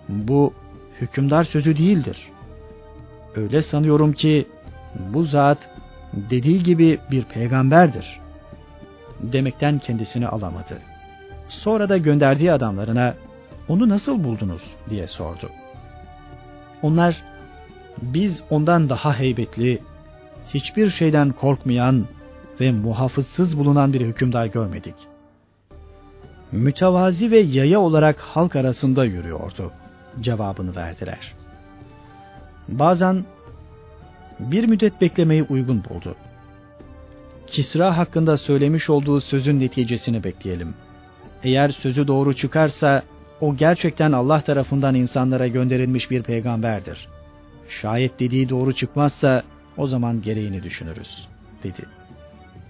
bu hükümdar sözü değildir. Öyle sanıyorum ki bu zat dediği gibi bir peygamberdir. Demekten kendisini alamadı. Sonra da gönderdiği adamlarına onu nasıl buldunuz diye sordu. Onlar biz ondan daha heybetli, hiçbir şeyden korkmayan ve muhafızsız bulunan bir hükümdar görmedik. Mütevazi ve yaya olarak halk arasında yürüyordu cevabını verdiler. Bazen bir müddet beklemeyi uygun buldu. Kisra hakkında söylemiş olduğu sözün neticesini bekleyelim. Eğer sözü doğru çıkarsa o gerçekten Allah tarafından insanlara gönderilmiş bir peygamberdir. Şayet dediği doğru çıkmazsa o zaman gereğini düşünürüz, dedi.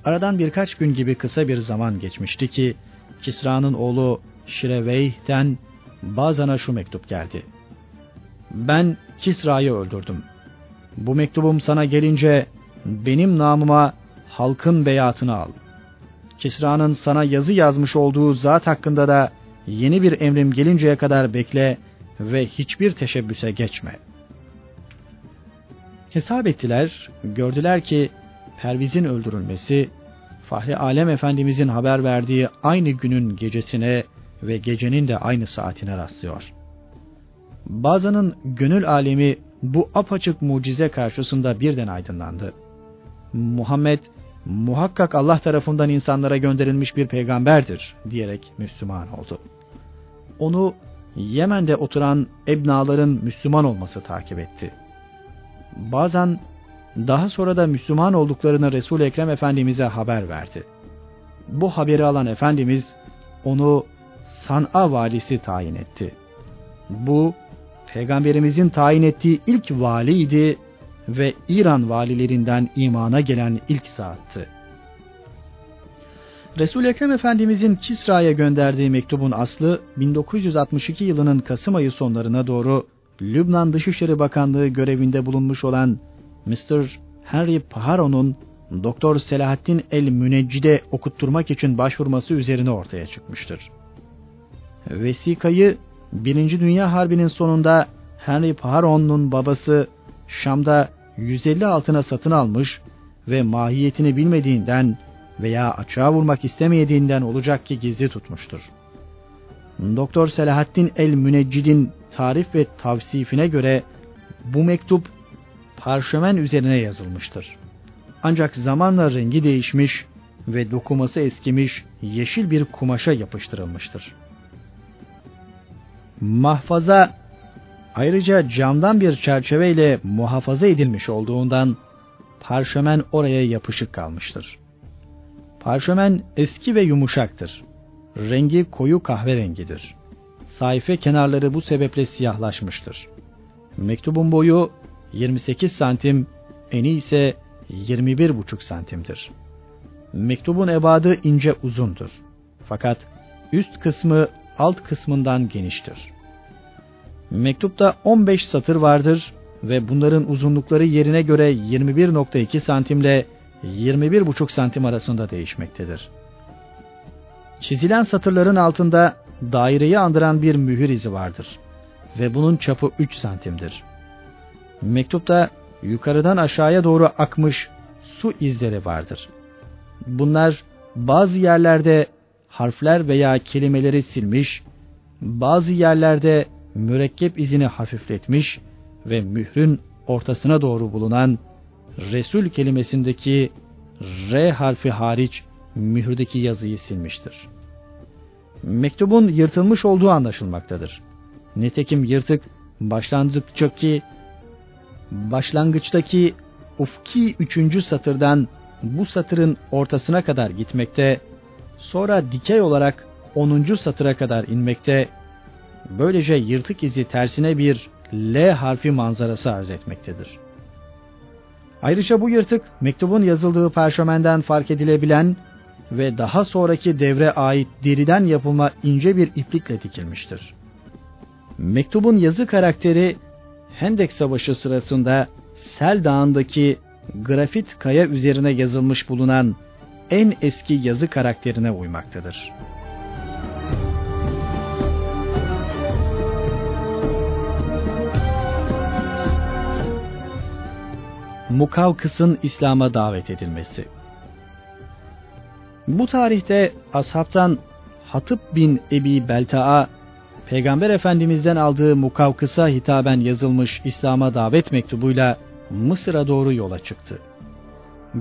Aradan birkaç gün gibi kısa bir zaman geçmişti ki Kisra'nın oğlu Şireveyh'ten Bazan'a şu mektup geldi. Ben Kisra'yı öldürdüm. Bu mektubum sana gelince benim namıma halkın beyatını al. Kisra'nın sana yazı yazmış olduğu zat hakkında da yeni bir emrim gelinceye kadar bekle ve hiçbir teşebbüse geçme. Hesap ettiler, gördüler ki Perviz'in öldürülmesi Fahri Alem Efendimizin haber verdiği aynı günün gecesine ve gecenin de aynı saatine rastlıyor. Bazının gönül alemi bu apaçık mucize karşısında birden aydınlandı. Muhammed muhakkak Allah tarafından insanlara gönderilmiş bir peygamberdir diyerek Müslüman oldu. Onu Yemen'de oturan Ebnaların Müslüman olması takip etti. Bazen daha sonra da Müslüman olduklarını Resul Ekrem Efendimize haber verdi. Bu haberi alan Efendimiz onu San'a valisi tayin etti. Bu peygamberimizin tayin ettiği ilk valiydi ve İran valilerinden imana gelen ilk saattı. Resul Ekrem Efendimizin Kisra'ya gönderdiği mektubun aslı 1962 yılının Kasım ayı sonlarına doğru Lübnan Dışişleri Bakanlığı görevinde bulunmuş olan Mr. Henry Paharo'nun Doktor Selahattin El Müneccid'e okutturmak için başvurması üzerine ortaya çıkmıştır. Vesikayı Birinci Dünya Harbi'nin sonunda Henry Paharon'un babası Şam'da 150 altına satın almış ve mahiyetini bilmediğinden veya açığa vurmak istemediğinden olacak ki gizli tutmuştur. Doktor Selahattin El Müneccid'in tarif ve tavsifine göre bu mektup parşömen üzerine yazılmıştır. Ancak zamanla rengi değişmiş ve dokuması eskimiş yeşil bir kumaşa yapıştırılmıştır. Mahfaza ayrıca camdan bir çerçeveyle muhafaza edilmiş olduğundan parşömen oraya yapışık kalmıştır. Parşömen eski ve yumuşaktır. Rengi koyu kahverengidir. Sayfa kenarları bu sebeple siyahlaşmıştır. Mektubun boyu 28 santim, eni ise 21,5 santimdir. Mektubun ebadı ince uzundur. Fakat üst kısmı alt kısmından geniştir. Mektupta 15 satır vardır ve bunların uzunlukları yerine göre 21.2 santimle 21,5 santim arasında değişmektedir. Çizilen satırların altında daireyi andıran bir mühür izi vardır ve bunun çapı 3 santimdir. Mektupta yukarıdan aşağıya doğru akmış su izleri vardır. Bunlar bazı yerlerde harfler veya kelimeleri silmiş, bazı yerlerde mürekkep izini hafifletmiş ve mührün ortasına doğru bulunan Resul kelimesindeki R harfi hariç mühürdeki yazıyı silmiştir. Mektubun yırtılmış olduğu anlaşılmaktadır. Nitekim yırtık başlangıçtaki başlangıçtaki ufki üçüncü satırdan bu satırın ortasına kadar gitmekte, sonra dikey olarak onuncu satıra kadar inmekte, böylece yırtık izi tersine bir L harfi manzarası arz etmektedir. Ayrıca bu yırtık mektubun yazıldığı parşömenden fark edilebilen ve daha sonraki devre ait deriden yapılma ince bir iplikle dikilmiştir. Mektubun yazı karakteri Hendek Savaşı sırasında Sel Dağı'ndaki grafit kaya üzerine yazılmış bulunan en eski yazı karakterine uymaktadır. Mukavkıs'ın İslam'a davet edilmesi. Bu tarihte ashabtan Hatip bin Ebi Belta'a Peygamber Efendimiz'den aldığı Mukavkıs'a hitaben yazılmış İslam'a davet mektubuyla Mısır'a doğru yola çıktı.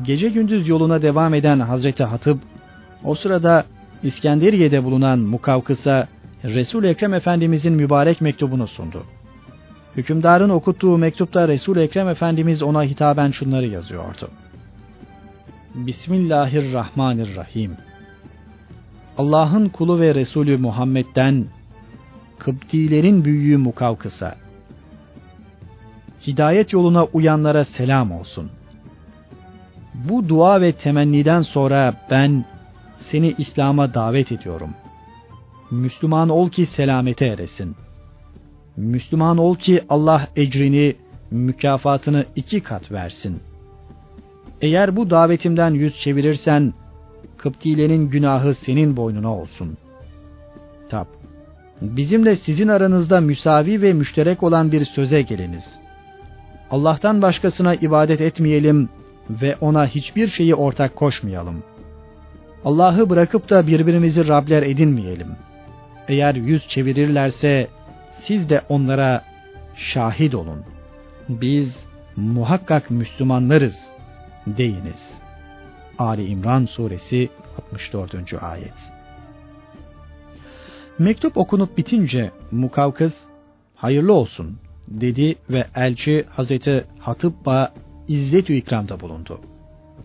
Gece gündüz yoluna devam eden Hazreti Hatip, o sırada İskenderiye'de bulunan Mukavkıs'a Resul Ekrem Efendimizin mübarek mektubunu sundu. Hükümdarın okuttuğu mektupta Resul Ekrem Efendimiz ona hitaben şunları yazıyordu. Bismillahirrahmanirrahim. Allah'ın kulu ve Resulü Muhammed'den Kıptilerin büyüğü Mukavkıs'a hidayet yoluna uyanlara selam olsun. Bu dua ve temenniden sonra ben seni İslam'a davet ediyorum. Müslüman ol ki selamete eresin.'' Müslüman ol ki Allah ecrini, mükafatını iki kat versin. Eğer bu davetimden yüz çevirirsen, Kıptilerin günahı senin boynuna olsun. Tab, bizimle sizin aranızda müsavi ve müşterek olan bir söze geliniz. Allah'tan başkasına ibadet etmeyelim ve ona hiçbir şeyi ortak koşmayalım. Allah'ı bırakıp da birbirimizi Rabler edinmeyelim. Eğer yüz çevirirlerse siz de onlara şahit olun. Biz muhakkak Müslümanlarız deyiniz. Ali İmran suresi 64. ayet. Mektup okunup bitince Mukavkız hayırlı olsun dedi ve elçi Hazreti Hatıbba izzet-ü ikramda bulundu.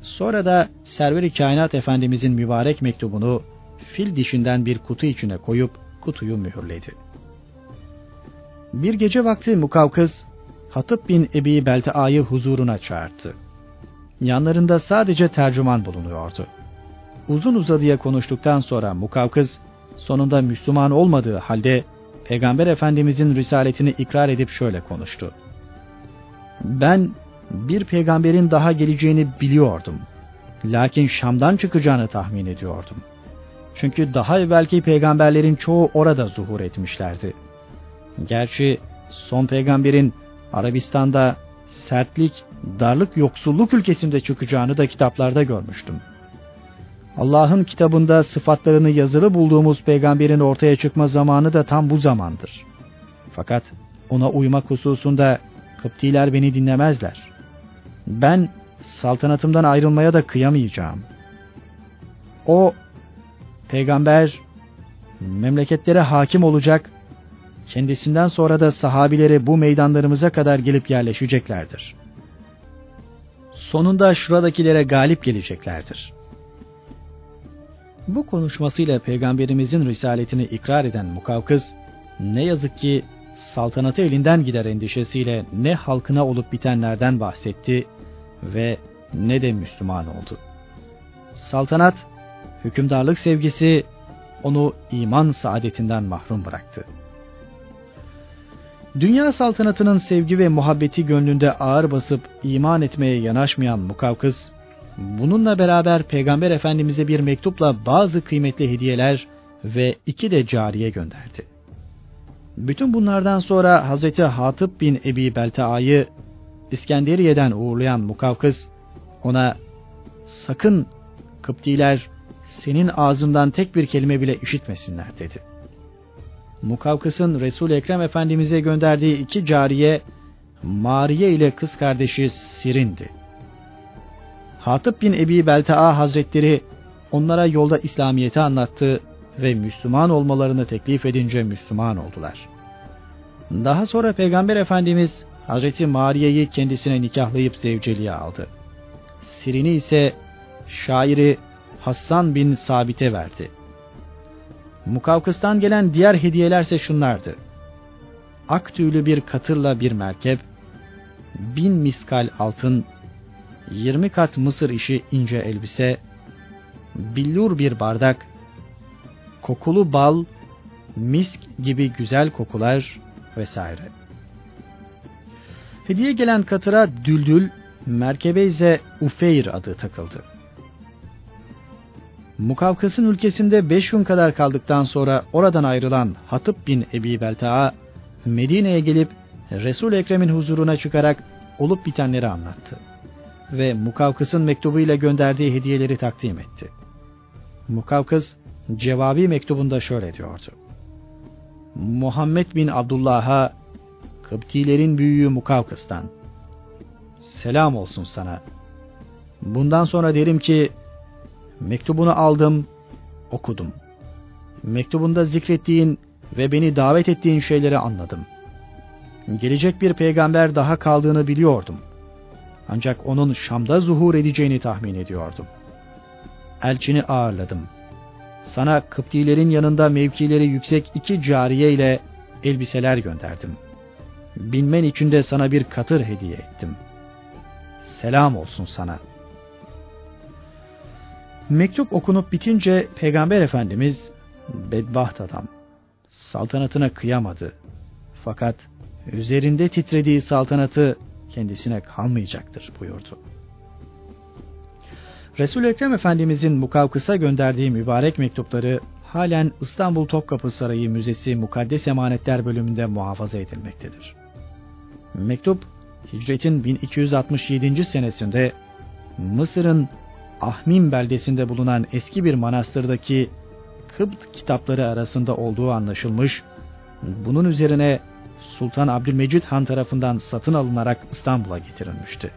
Sonra da Server-i Kainat Efendimizin mübarek mektubunu fil dişinden bir kutu içine koyup kutuyu mühürledi. Bir gece vakti Mukavkız, Hatip bin Ebi Beltaa'yı huzuruna çağırdı. Yanlarında sadece tercüman bulunuyordu. Uzun uzadıya konuştuktan sonra Mukavkız, sonunda Müslüman olmadığı halde Peygamber Efendimizin risaletini ikrar edip şöyle konuştu. Ben bir peygamberin daha geleceğini biliyordum. Lakin Şam'dan çıkacağını tahmin ediyordum. Çünkü daha evvelki peygamberlerin çoğu orada zuhur etmişlerdi. Gerçi son peygamberin Arabistan'da sertlik, darlık, yoksulluk ülkesinde çıkacağını da kitaplarda görmüştüm. Allah'ın kitabında sıfatlarını yazılı bulduğumuz peygamberin ortaya çıkma zamanı da tam bu zamandır. Fakat ona uymak hususunda Kıptiler beni dinlemezler. Ben saltanatımdan ayrılmaya da kıyamayacağım. O peygamber memleketlere hakim olacak, kendisinden sonra da sahabileri bu meydanlarımıza kadar gelip yerleşeceklerdir. Sonunda şuradakilere galip geleceklerdir. Bu konuşmasıyla peygamberimizin risaletini ikrar eden Mukavkız, ne yazık ki saltanatı elinden gider endişesiyle ne halkına olup bitenlerden bahsetti ve ne de Müslüman oldu. Saltanat, hükümdarlık sevgisi onu iman saadetinden mahrum bıraktı. Dünya saltanatının sevgi ve muhabbeti gönlünde ağır basıp iman etmeye yanaşmayan Mukavkız, bununla beraber Peygamber Efendimiz'e bir mektupla bazı kıymetli hediyeler ve iki de cariye gönderdi. Bütün bunlardan sonra Hazreti Hatip bin Ebi Beltaa'yı İskenderiye'den uğurlayan Mukavkız ona sakın Kıptiler senin ağzından tek bir kelime bile işitmesinler dedi. Mukavkıs'ın resul Ekrem Efendimiz'e gönderdiği iki cariye Mariye ile kız kardeşi Sirin'di. Hatip bin Ebi Beltaa Hazretleri onlara yolda İslamiyet'i anlattı ve Müslüman olmalarını teklif edince Müslüman oldular. Daha sonra Peygamber Efendimiz Hazreti Mariye'yi kendisine nikahlayıp zevceliğe aldı. Sirini ise şairi Hassan bin Sabit'e verdi. Mukavkıs'tan gelen diğer hediyelerse şunlardı. Ak tüylü bir katırla bir merkep, bin miskal altın, yirmi kat mısır işi ince elbise, billur bir bardak, kokulu bal, misk gibi güzel kokular vesaire. Hediye gelen katıra Düldül, merkebe ise Ufeyr adı takıldı. Mukavkas'ın ülkesinde beş gün kadar kaldıktan sonra oradan ayrılan Hatip bin Ebi Belta'a Medine'ye gelip Resul Ekrem'in huzuruna çıkarak olup bitenleri anlattı ve Mukavkıs'ın mektubuyla gönderdiği hediyeleri takdim etti. Mukavkıs cevabi mektubunda şöyle diyordu. Muhammed bin Abdullah'a Kıptilerin büyüğü Mukavkıs'tan selam olsun sana. Bundan sonra derim ki mektubunu aldım, okudum. Mektubunda zikrettiğin ve beni davet ettiğin şeyleri anladım. Gelecek bir peygamber daha kaldığını biliyordum. Ancak onun Şam'da zuhur edeceğini tahmin ediyordum. Elçini ağırladım. Sana Kıptilerin yanında mevkileri yüksek iki cariye ile elbiseler gönderdim. Binmen için de sana bir katır hediye ettim. Selam olsun sana.'' Mektup okunup bitince Peygamber Efendimiz bedbaht adam saltanatına kıyamadı. Fakat üzerinde titrediği saltanatı kendisine kalmayacaktır buyurdu. Resul Ekrem Efendimizin Mukavkıs'a gönderdiği mübarek mektupları halen İstanbul Topkapı Sarayı Müzesi Mukaddes Emanetler bölümünde muhafaza edilmektedir. Mektup Hicret'in 1267. senesinde Mısır'ın Ahmim beldesinde bulunan eski bir manastırdaki Kıbt kitapları arasında olduğu anlaşılmış. Bunun üzerine Sultan Abdülmecid Han tarafından satın alınarak İstanbul'a getirilmişti.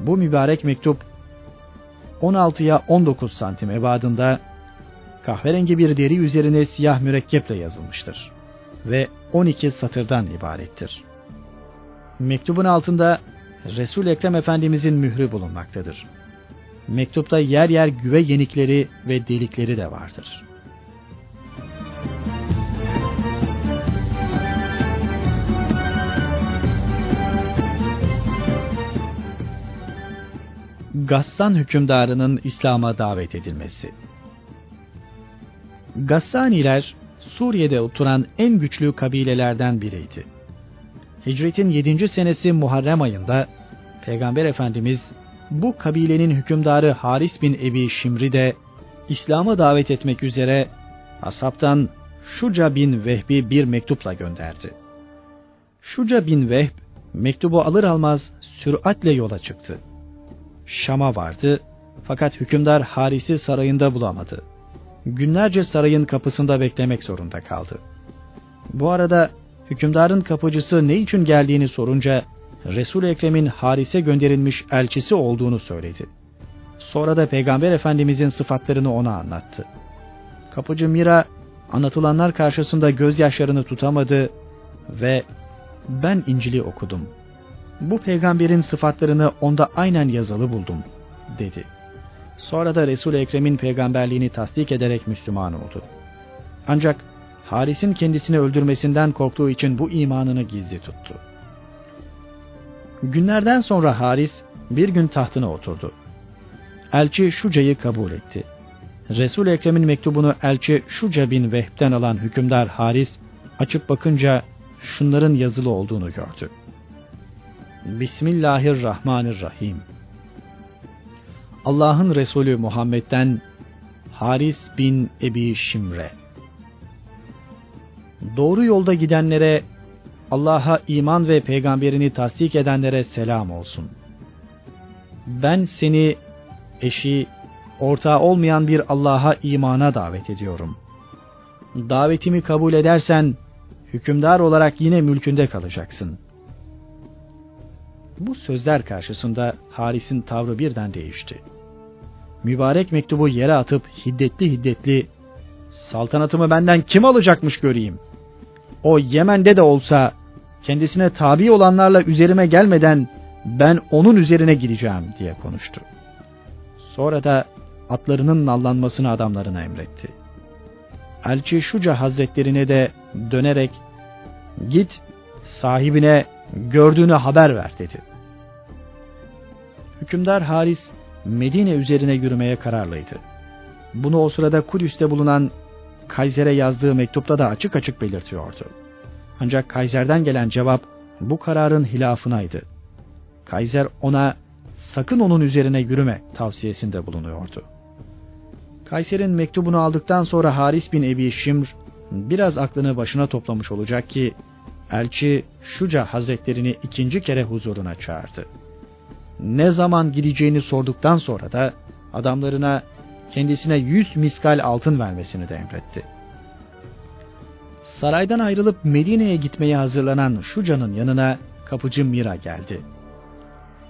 Bu mübarek mektup 16'ya 19 santim ebadında kahverengi bir deri üzerine siyah mürekkeple yazılmıştır ve 12 satırdan ibarettir. Mektubun altında Resul Ekrem Efendimizin mührü bulunmaktadır mektupta yer yer güve yenikleri ve delikleri de vardır. Gassan hükümdarının İslam'a davet edilmesi Gassaniler Suriye'de oturan en güçlü kabilelerden biriydi. Hicretin 7. senesi Muharrem ayında Peygamber Efendimiz bu kabilenin hükümdarı Haris bin Ebi Şimri de İslam'a davet etmek üzere asaptan Şuca bin Vehbi bir mektupla gönderdi. Şuca bin Vehb mektubu alır almaz süratle yola çıktı. Şam'a vardı fakat hükümdar Haris'i sarayında bulamadı. Günlerce sarayın kapısında beklemek zorunda kaldı. Bu arada hükümdarın kapıcısı ne için geldiğini sorunca Resul Ekrem'in Haris'e gönderilmiş elçisi olduğunu söyledi. Sonra da Peygamber Efendimizin sıfatlarını ona anlattı. Kapıcı Mira anlatılanlar karşısında gözyaşlarını tutamadı ve ben İncil'i okudum. Bu peygamberin sıfatlarını onda aynen yazılı buldum dedi. Sonra da Resul Ekrem'in peygamberliğini tasdik ederek Müslüman oldu. Ancak Haris'in kendisini öldürmesinden korktuğu için bu imanını gizli tuttu. Günlerden sonra Haris bir gün tahtına oturdu. Elçi Şuca'yı kabul etti. Resul Ekrem'in mektubunu elçi Şuca bin Vehb'den alan hükümdar Haris açıp bakınca şunların yazılı olduğunu gördü. Bismillahirrahmanirrahim. Allah'ın Resulü Muhammed'den Haris bin Ebi Şimre. Doğru yolda gidenlere, Allah'a iman ve peygamberini tasdik edenlere selam olsun. Ben seni eşi, ortağı olmayan bir Allah'a imana davet ediyorum. Davetimi kabul edersen, hükümdar olarak yine mülkünde kalacaksın. Bu sözler karşısında Haris'in tavrı birden değişti. Mübarek mektubu yere atıp hiddetli hiddetli saltanatımı benden kim alacakmış göreyim. O Yemen'de de olsa kendisine tabi olanlarla üzerime gelmeden ben onun üzerine gideceğim diye konuştu. Sonra da atlarının nallanmasını adamlarına emretti. Elçi Şuca Hazretlerine de dönerek git sahibine gördüğünü haber ver dedi. Hükümdar Haris Medine üzerine yürümeye kararlıydı. Bunu o sırada Kudüs'te bulunan Kayser'e yazdığı mektupta da açık açık belirtiyordu. Ancak Kayser'den gelen cevap bu kararın hilafınaydı. Kayser ona sakın onun üzerine yürüme tavsiyesinde bulunuyordu. Kayser'in mektubunu aldıktan sonra Haris bin Ebi Şimr biraz aklını başına toplamış olacak ki elçi Şuca Hazretlerini ikinci kere huzuruna çağırdı. Ne zaman gideceğini sorduktan sonra da adamlarına kendisine yüz miskal altın vermesini de emretti. Saraydan ayrılıp Medine'ye gitmeye hazırlanan Şuca'nın yanına kapıcı Mira geldi.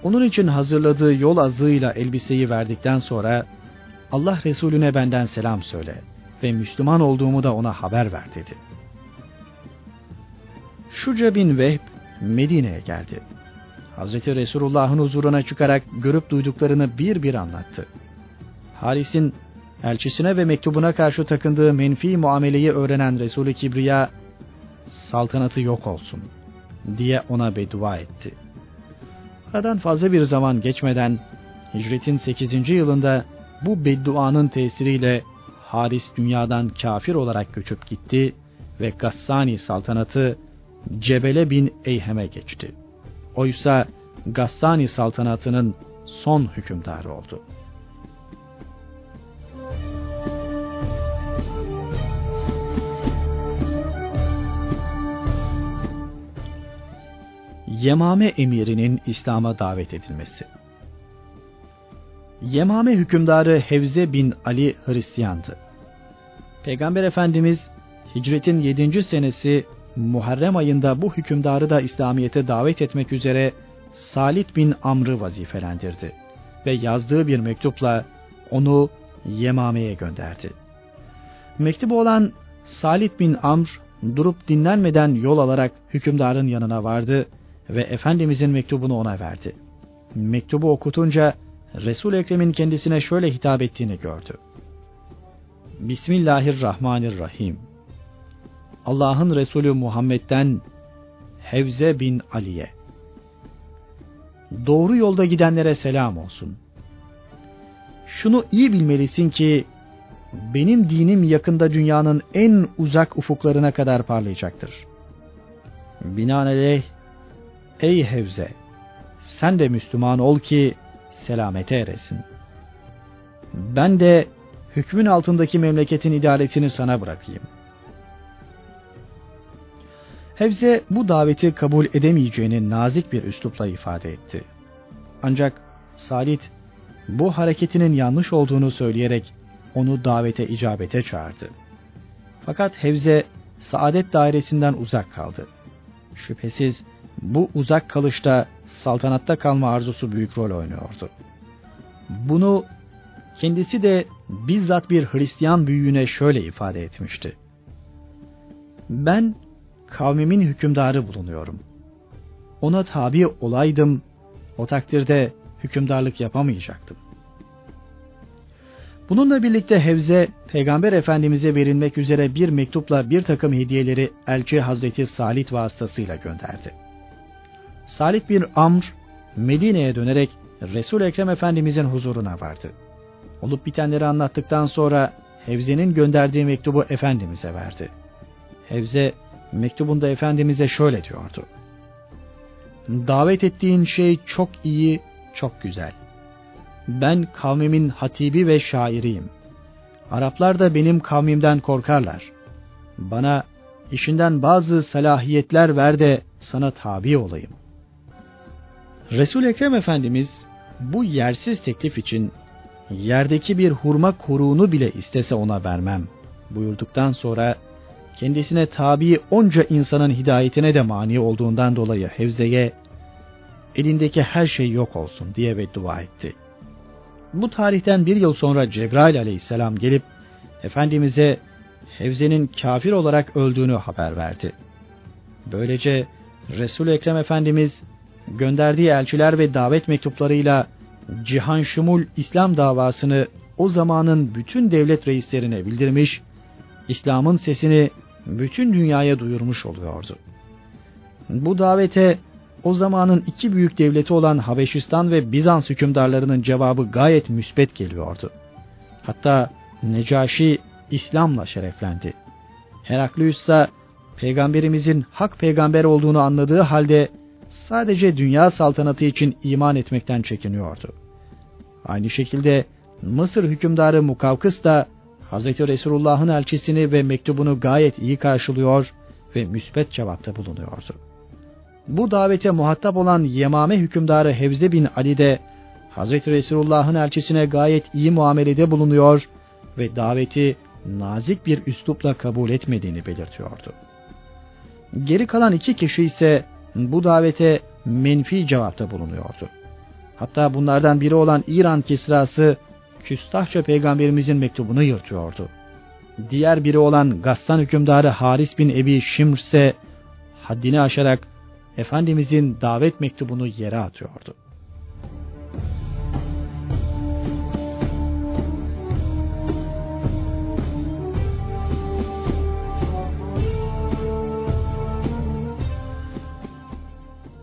Onun için hazırladığı yol azığıyla elbiseyi verdikten sonra Allah Resulüne benden selam söyle ve Müslüman olduğumu da ona haber ver dedi. Şuca bin Vehb Medine'ye geldi. Hazreti Resulullah'ın huzuruna çıkarak görüp duyduklarını bir bir anlattı. Haris'in elçisine ve mektubuna karşı takındığı menfi muameleyi öğrenen Resulü Kibriya, saltanatı yok olsun diye ona beddua etti. Aradan fazla bir zaman geçmeden hicretin 8. yılında bu bedduanın tesiriyle Haris dünyadan kafir olarak göçüp gitti ve Gassani saltanatı Cebele bin Eyhem'e geçti. Oysa Gassani saltanatının son hükümdarı oldu. Yemame emirinin İslam'a davet edilmesi. Yemame hükümdarı Hevze bin Ali Hristiyandı. Peygamber Efendimiz hicretin 7. senesi Muharrem ayında bu hükümdarı da İslamiyet'e davet etmek üzere Salit bin Amr'ı vazifelendirdi ve yazdığı bir mektupla onu Yemame'ye gönderdi. Mektubu olan Salit bin Amr durup dinlenmeden yol alarak hükümdarın yanına vardı ve Efendimizin mektubunu ona verdi. Mektubu okutunca Resul Ekrem'in kendisine şöyle hitap ettiğini gördü. Bismillahirrahmanirrahim. Allah'ın Resulü Muhammed'den Hevze bin Ali'ye. Doğru yolda gidenlere selam olsun. şunu iyi bilmelisin ki benim dinim yakında dünyanın en uzak ufuklarına kadar parlayacaktır. Binaenaleyh ey Hevze sen de Müslüman ol ki selamete eresin. Ben de hükmün altındaki memleketin idaresini sana bırakayım. Hevze bu daveti kabul edemeyeceğini nazik bir üslupla ifade etti. Ancak Salit bu hareketinin yanlış olduğunu söyleyerek onu davete icabete çağırdı. Fakat Hevze saadet dairesinden uzak kaldı. Şüphesiz bu uzak kalışta saltanatta kalma arzusu büyük rol oynuyordu. Bunu kendisi de bizzat bir Hristiyan büyüğüne şöyle ifade etmişti. Ben kavmimin hükümdarı bulunuyorum. Ona tabi olaydım, o takdirde hükümdarlık yapamayacaktım. Bununla birlikte Hevze, Peygamber Efendimiz'e verilmek üzere bir mektupla bir takım hediyeleri Elçi Hazreti Salit vasıtasıyla gönderdi. Salit bir Amr, Medine'ye dönerek Resul Ekrem Efendimiz'in huzuruna vardı. Olup bitenleri anlattıktan sonra Hevze'nin gönderdiği mektubu Efendimiz'e verdi. Hevze, mektubunda Efendimiz'e şöyle diyordu. Davet ettiğin şey çok iyi, çok güzel. Ben kavmimin hatibi ve şairiyim. Araplar da benim kavmimden korkarlar. Bana işinden bazı salahiyetler ver de sana tabi olayım. Resul Ekrem Efendimiz bu yersiz teklif için yerdeki bir hurma koruğunu bile istese ona vermem buyurduktan sonra kendisine tabi onca insanın hidayetine de mani olduğundan dolayı Hevze'ye elindeki her şey yok olsun diye beddua etti. Bu tarihten bir yıl sonra Cebrail aleyhisselam gelip Efendimiz'e Hevze'nin kafir olarak öldüğünü haber verdi. Böylece resul Ekrem Efendimiz gönderdiği elçiler ve davet mektuplarıyla Cihan Şumul İslam davasını o zamanın bütün devlet reislerine bildirmiş, İslam'ın sesini bütün dünyaya duyurmuş oluyordu. Bu davete o zamanın iki büyük devleti olan Habeşistan ve Bizans hükümdarlarının cevabı gayet müsbet geliyordu. Hatta Necaşi İslam'la şereflendi. Heraklius ise peygamberimizin hak peygamber olduğunu anladığı halde sadece dünya saltanatı için iman etmekten çekiniyordu. Aynı şekilde Mısır hükümdarı Mukavkıs da Hz. Resulullah'ın elçisini ve mektubunu gayet iyi karşılıyor ve müsbet cevapta bulunuyordu. Bu davete muhatap olan Yemame hükümdarı Hevze bin Ali de Hz. Resulullah'ın elçisine gayet iyi muamelede bulunuyor ve daveti nazik bir üslupla kabul etmediğini belirtiyordu. Geri kalan iki kişi ise bu davete menfi cevapta bulunuyordu. Hatta bunlardan biri olan İran Kisrası küstahça peygamberimizin mektubunu yırtıyordu. Diğer biri olan Gassan hükümdarı Haris bin Ebi Şimr ise haddini aşarak Efendimizin davet mektubunu yere atıyordu.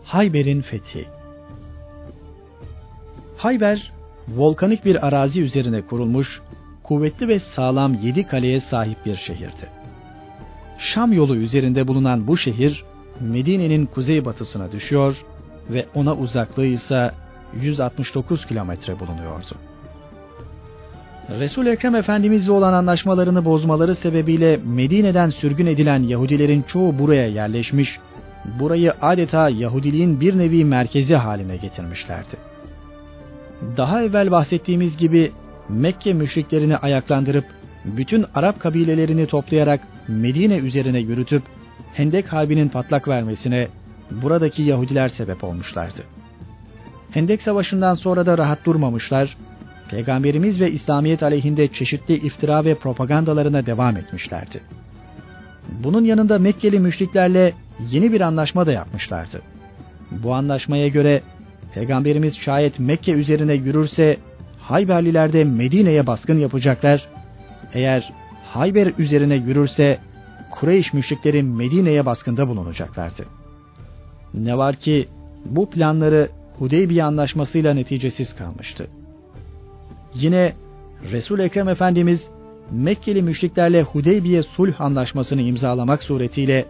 Hayber'in fethi Hayber, volkanik bir arazi üzerine kurulmuş, kuvvetli ve sağlam yedi kaleye sahip bir şehirdi. Şam yolu üzerinde bulunan bu şehir, Medine'nin kuzeybatısına düşüyor ve ona uzaklığı ise 169 kilometre bulunuyordu. Resul Ekrem Efendimizle olan anlaşmalarını bozmaları sebebiyle Medine'den sürgün edilen Yahudilerin çoğu buraya yerleşmiş, burayı adeta Yahudiliğin bir nevi merkezi haline getirmişlerdi. Daha evvel bahsettiğimiz gibi Mekke müşriklerini ayaklandırıp bütün Arap kabilelerini toplayarak Medine üzerine yürütüp Hendek Harbi'nin patlak vermesine buradaki Yahudiler sebep olmuşlardı. Hendek Savaşı'ndan sonra da rahat durmamışlar, Peygamberimiz ve İslamiyet aleyhinde çeşitli iftira ve propagandalarına devam etmişlerdi. Bunun yanında Mekkeli müşriklerle yeni bir anlaşma da yapmışlardı. Bu anlaşmaya göre Peygamberimiz şayet Mekke üzerine yürürse Hayberliler de Medine'ye baskın yapacaklar. Eğer Hayber üzerine yürürse Kureyş müşrikleri Medine'ye baskında bulunacaklardı. Ne var ki bu planları Hudeybiye anlaşmasıyla neticesiz kalmıştı. yine Resul Ekrem Efendimiz Mekkeli müşriklerle Hudeybiye sulh anlaşmasını imzalamak suretiyle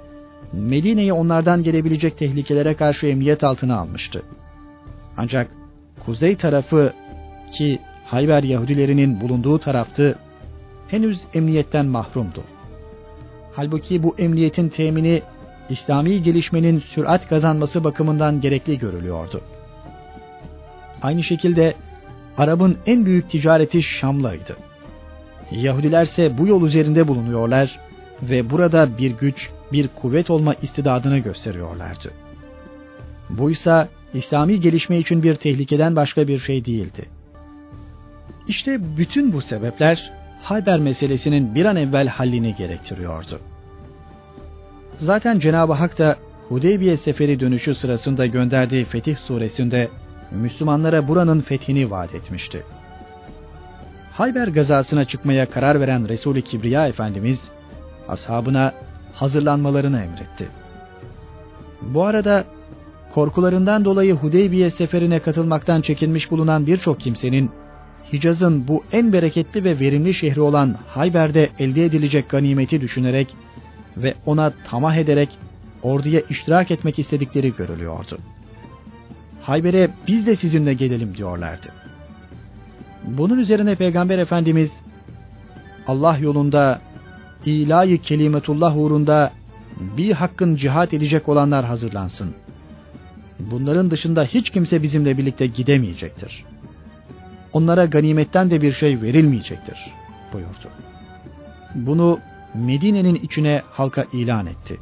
Medine'yi onlardan gelebilecek tehlikelere karşı emniyet altına almıştı. Ancak kuzey tarafı ki Hayber Yahudilerinin bulunduğu taraftı henüz emniyetten mahrumdu. Halbuki bu emniyetin temini İslami gelişmenin sürat kazanması bakımından gerekli görülüyordu. Aynı şekilde Arap'ın en büyük ticareti Şam'laydı. Yahudilerse bu yol üzerinde bulunuyorlar ve burada bir güç, bir kuvvet olma istidadını gösteriyorlardı. Buysa İslami gelişme için bir tehlikeden başka bir şey değildi. İşte bütün bu sebepler Hayber meselesinin bir an evvel hallini gerektiriyordu. Zaten Cenab-ı Hak da Hudeybiye seferi dönüşü sırasında gönderdiği Fetih suresinde Müslümanlara buranın fethini vaat etmişti. Hayber gazasına çıkmaya karar veren Resul-i Kibriya Efendimiz, ashabına hazırlanmalarını emretti. Bu arada korkularından dolayı Hudeybiye seferine katılmaktan çekinmiş bulunan birçok kimsenin Hicaz'ın bu en bereketli ve verimli şehri olan Hayber'de elde edilecek ganimeti düşünerek ve ona tamah ederek orduya iştirak etmek istedikleri görülüyordu. Hayber'e biz de sizinle gelelim diyorlardı. Bunun üzerine Peygamber Efendimiz Allah yolunda ilahi kelimetullah uğrunda bir hakkın cihat edecek olanlar hazırlansın. Bunların dışında hiç kimse bizimle birlikte gidemeyecektir. Onlara ganimetten de bir şey verilmeyecektir buyurdu. Bunu Medine'nin içine halka ilan etti.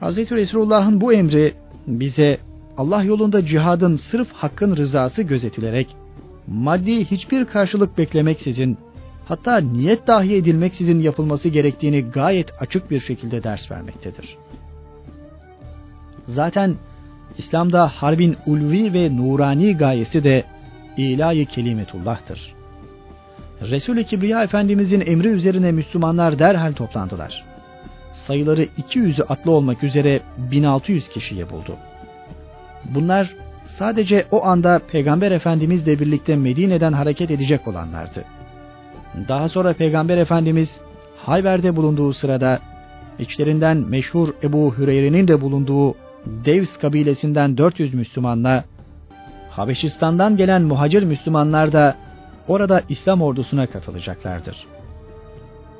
Hz. Resulullah'ın bu emri bize Allah yolunda cihadın sırf hakkın rızası gözetilerek maddi hiçbir karşılık beklemeksizin hatta niyet dahi edilmeksizin yapılması gerektiğini gayet açık bir şekilde ders vermektedir. Zaten İslam'da harbin ulvi ve nurani gayesi de ilahi kelimetullah'tır. Resul-i Kibriya Efendimizin emri üzerine Müslümanlar derhal toplandılar. Sayıları 200'ü atlı olmak üzere 1600 kişiye buldu. Bunlar sadece o anda Peygamber Efendimizle birlikte Medine'den hareket edecek olanlardı. Daha sonra Peygamber Efendimiz Hayber'de bulunduğu sırada içlerinden meşhur Ebu Hüreyre'nin de bulunduğu Devs kabilesinden 400 Müslümanla Habeşistan'dan gelen muhacir Müslümanlar da orada İslam ordusuna katılacaklardır.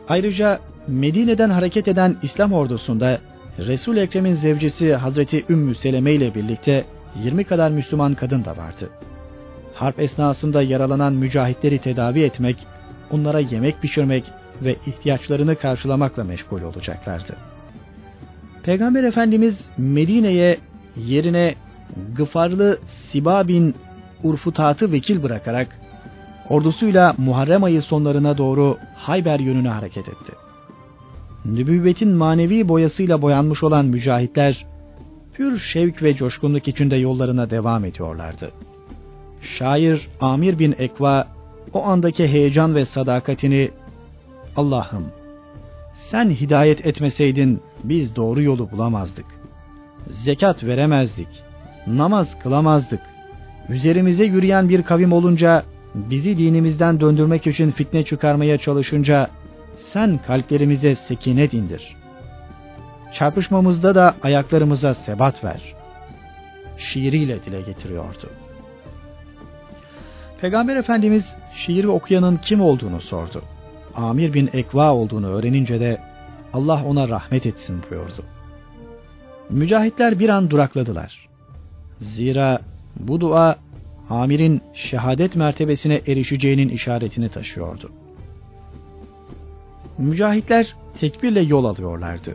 Ayrıca Medine'den hareket eden İslam ordusunda resul Ekrem'in zevcesi Hazreti Ümmü Seleme ile birlikte 20 kadar Müslüman kadın da vardı. Harp esnasında yaralanan mücahitleri tedavi etmek, onlara yemek pişirmek ve ihtiyaçlarını karşılamakla meşgul olacaklardı. Peygamber Efendimiz Medine'ye yerine Gıfarlı Siba bin Urfutat'ı vekil bırakarak ordusuyla Muharrem ayı sonlarına doğru Hayber yönüne hareket etti. Nübüvvetin manevi boyasıyla boyanmış olan mücahitler pür şevk ve coşkunluk içinde yollarına devam ediyorlardı. Şair Amir bin Ekva o andaki heyecan ve sadakatini Allah'ım sen hidayet etmeseydin biz doğru yolu bulamazdık. Zekat veremezdik. Namaz kılamazdık. Üzerimize yürüyen bir kavim olunca bizi dinimizden döndürmek için fitne çıkarmaya çalışınca sen kalplerimize sekinet indir. Çarpışmamızda da ayaklarımıza sebat ver. Şiiriyle dile getiriyordu. Peygamber Efendimiz şiiri okuyanın kim olduğunu sordu. Amir bin Ekva olduğunu öğrenince de Allah ona rahmet etsin buyurdu. Mücahitler bir an durakladılar. Zira bu dua Amir'in şehadet mertebesine erişeceğinin işaretini taşıyordu. Mücahitler tekbirle yol alıyorlardı.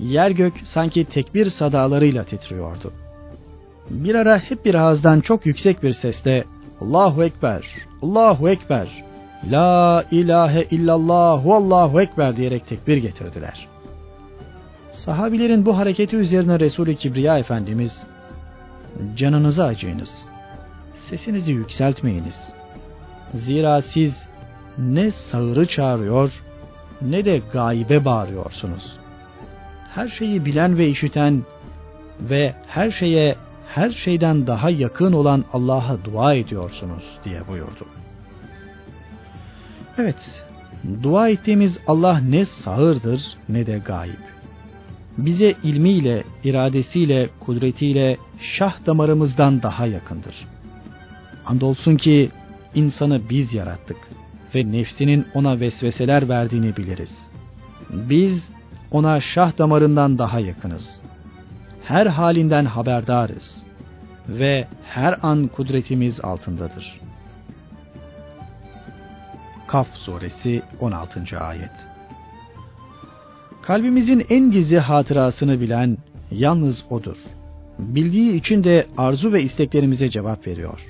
Yer gök sanki tekbir sadalarıyla titriyordu. Bir ara hep bir ağızdan çok yüksek bir sesle Allahu Ekber, Allahu Ekber, La ilahe illallah, Allahu Ekber diyerek tekbir getirdiler. Sahabilerin bu hareketi üzerine Resul-i Kibriya Efendimiz, canınızı acıyınız, sesinizi yükseltmeyiniz. Zira siz ne sağırı çağırıyor ne de gaybe bağırıyorsunuz. Her şeyi bilen ve işiten ve her şeye her şeyden daha yakın olan Allah'a dua ediyorsunuz diye buyurdu. Evet, dua ettiğimiz Allah ne sağırdır ne de gayip. Bize ilmiyle, iradesiyle, kudretiyle şah damarımızdan daha yakındır. Andolsun ki insanı biz yarattık ve nefsinin ona vesveseler verdiğini biliriz. Biz ona şah damarından daha yakınız. Her halinden haberdarız ve her an kudretimiz altındadır. Kaf suresi 16. ayet Kalbimizin en gizli hatırasını bilen yalnız O'dur. Bildiği için de arzu ve isteklerimize cevap veriyor.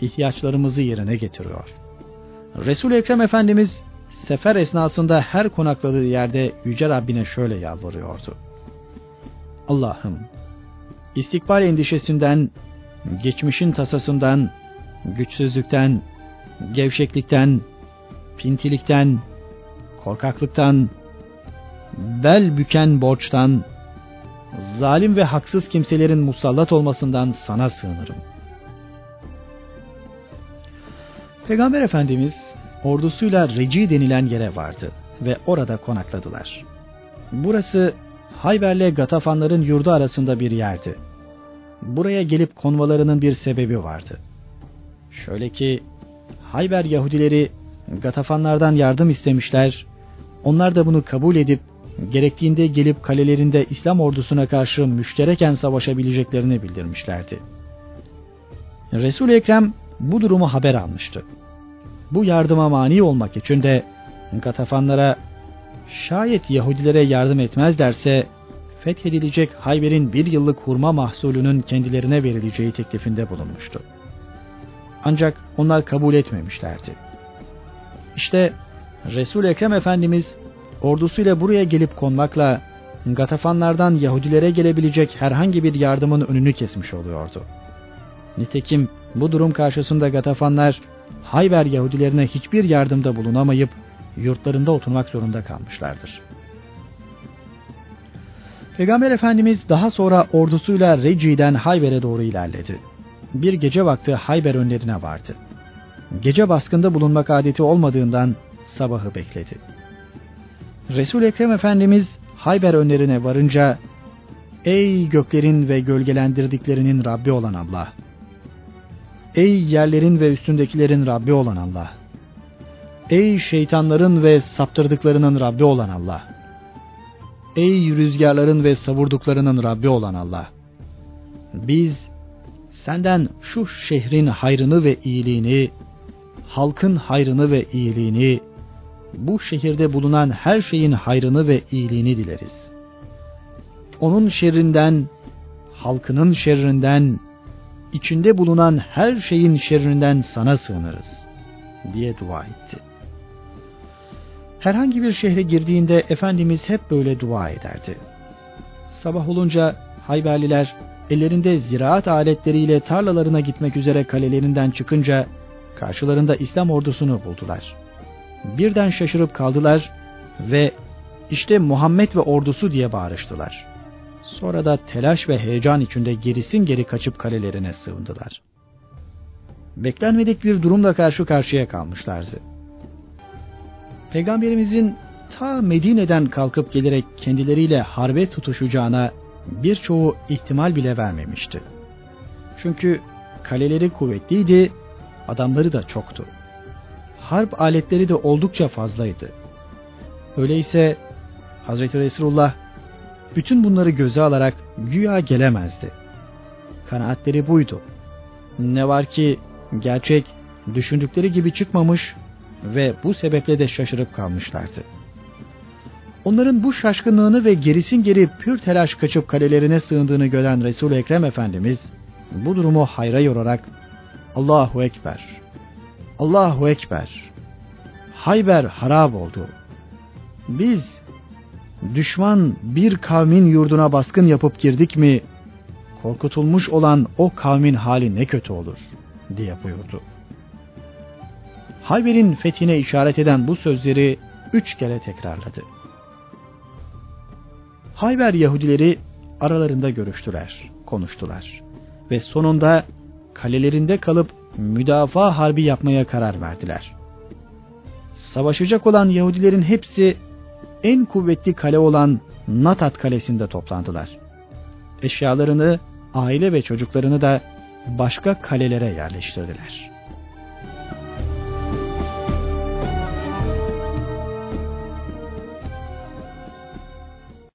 İhtiyaçlarımızı yerine getiriyor. Resul-i Ekrem Efendimiz sefer esnasında her konakladığı yerde Yüce Rabbine şöyle yalvarıyordu. Allah'ım, istikbal endişesinden, geçmişin tasasından, güçsüzlükten, gevşeklikten, pintilikten, korkaklıktan, bel büken borçtan, zalim ve haksız kimselerin musallat olmasından sana sığınırım. Peygamber Efendimiz ordusuyla Reci denilen yere vardı ve orada konakladılar. Burası Hayber'le Gatafanların yurdu arasında bir yerdi. Buraya gelip konmalarının bir sebebi vardı. Şöyle ki Hayber Yahudileri Gatafanlardan yardım istemişler. Onlar da bunu kabul edip gerektiğinde gelip kalelerinde İslam ordusuna karşı müştereken savaşabileceklerini bildirmişlerdi. resul Ekrem bu durumu haber almıştı. Bu yardıma mani olmak için de Gatafanlara şayet Yahudilere yardım etmezlerse fethedilecek Hayber'in bir yıllık hurma mahsulünün kendilerine verileceği teklifinde bulunmuştu. Ancak onlar kabul etmemişlerdi. İşte Resul Ekrem Efendimiz ordusuyla buraya gelip konmakla Gatafanlardan Yahudilere gelebilecek herhangi bir yardımın önünü kesmiş oluyordu. Nitekim bu durum karşısında Gatafanlar Hayber Yahudilerine hiçbir yardımda bulunamayıp yurtlarında oturmak zorunda kalmışlardır. Peygamber Efendimiz daha sonra ordusuyla Reci'den Hayber'e doğru ilerledi. Bir gece vakti Hayber önlerine vardı. Gece baskında bulunmak adeti olmadığından sabahı bekledi. Resul Ekrem Efendimiz Hayber önlerine varınca Ey göklerin ve gölgelendirdiklerinin Rabbi olan Allah! Ey yerlerin ve üstündekilerin Rabbi olan Allah! Ey şeytanların ve saptırdıklarının Rabbi olan Allah! Ey rüzgarların ve savurduklarının Rabbi olan Allah! Biz senden şu şehrin hayrını ve iyiliğini, halkın hayrını ve iyiliğini, bu şehirde bulunan her şeyin hayrını ve iyiliğini dileriz. Onun şerrinden, halkının şerrinden, içinde bulunan her şeyin şerrinden sana sığınırız diye dua etti. Herhangi bir şehre girdiğinde Efendimiz hep böyle dua ederdi. Sabah olunca Hayberliler ellerinde ziraat aletleriyle tarlalarına gitmek üzere kalelerinden çıkınca karşılarında İslam ordusunu buldular. Birden şaşırıp kaldılar ve işte Muhammed ve ordusu diye bağırıştılar. Sonra da telaş ve heyecan içinde gerisin geri kaçıp kalelerine sığındılar. Beklenmedik bir durumla karşı karşıya kalmışlardı. Peygamberimizin ta Medine'den kalkıp gelerek kendileriyle harbe tutuşacağına birçoğu ihtimal bile vermemişti. Çünkü kaleleri kuvvetliydi, adamları da çoktu. Harp aletleri de oldukça fazlaydı. Öyleyse Hazreti Resulullah bütün bunları göze alarak güya gelemezdi. Kanaatleri buydu. Ne var ki gerçek düşündükleri gibi çıkmamış ve bu sebeple de şaşırıp kalmışlardı. Onların bu şaşkınlığını ve gerisin geri pür telaş kaçıp kalelerine sığındığını gören Resul-i Ekrem Efendimiz bu durumu hayra yorarak Allahu Ekber, Allahu Ekber, Hayber harap oldu. Biz düşman bir kavmin yurduna baskın yapıp girdik mi korkutulmuş olan o kavmin hali ne kötü olur diye buyurdu. Hayber'in fethine işaret eden bu sözleri üç kere tekrarladı. Hayber Yahudileri aralarında görüştüler, konuştular ve sonunda kalelerinde kalıp müdafaa harbi yapmaya karar verdiler. Savaşacak olan Yahudilerin hepsi en kuvvetli kale olan Natat kalesinde toplandılar. Eşyalarını, aile ve çocuklarını da başka kalelere yerleştirdiler.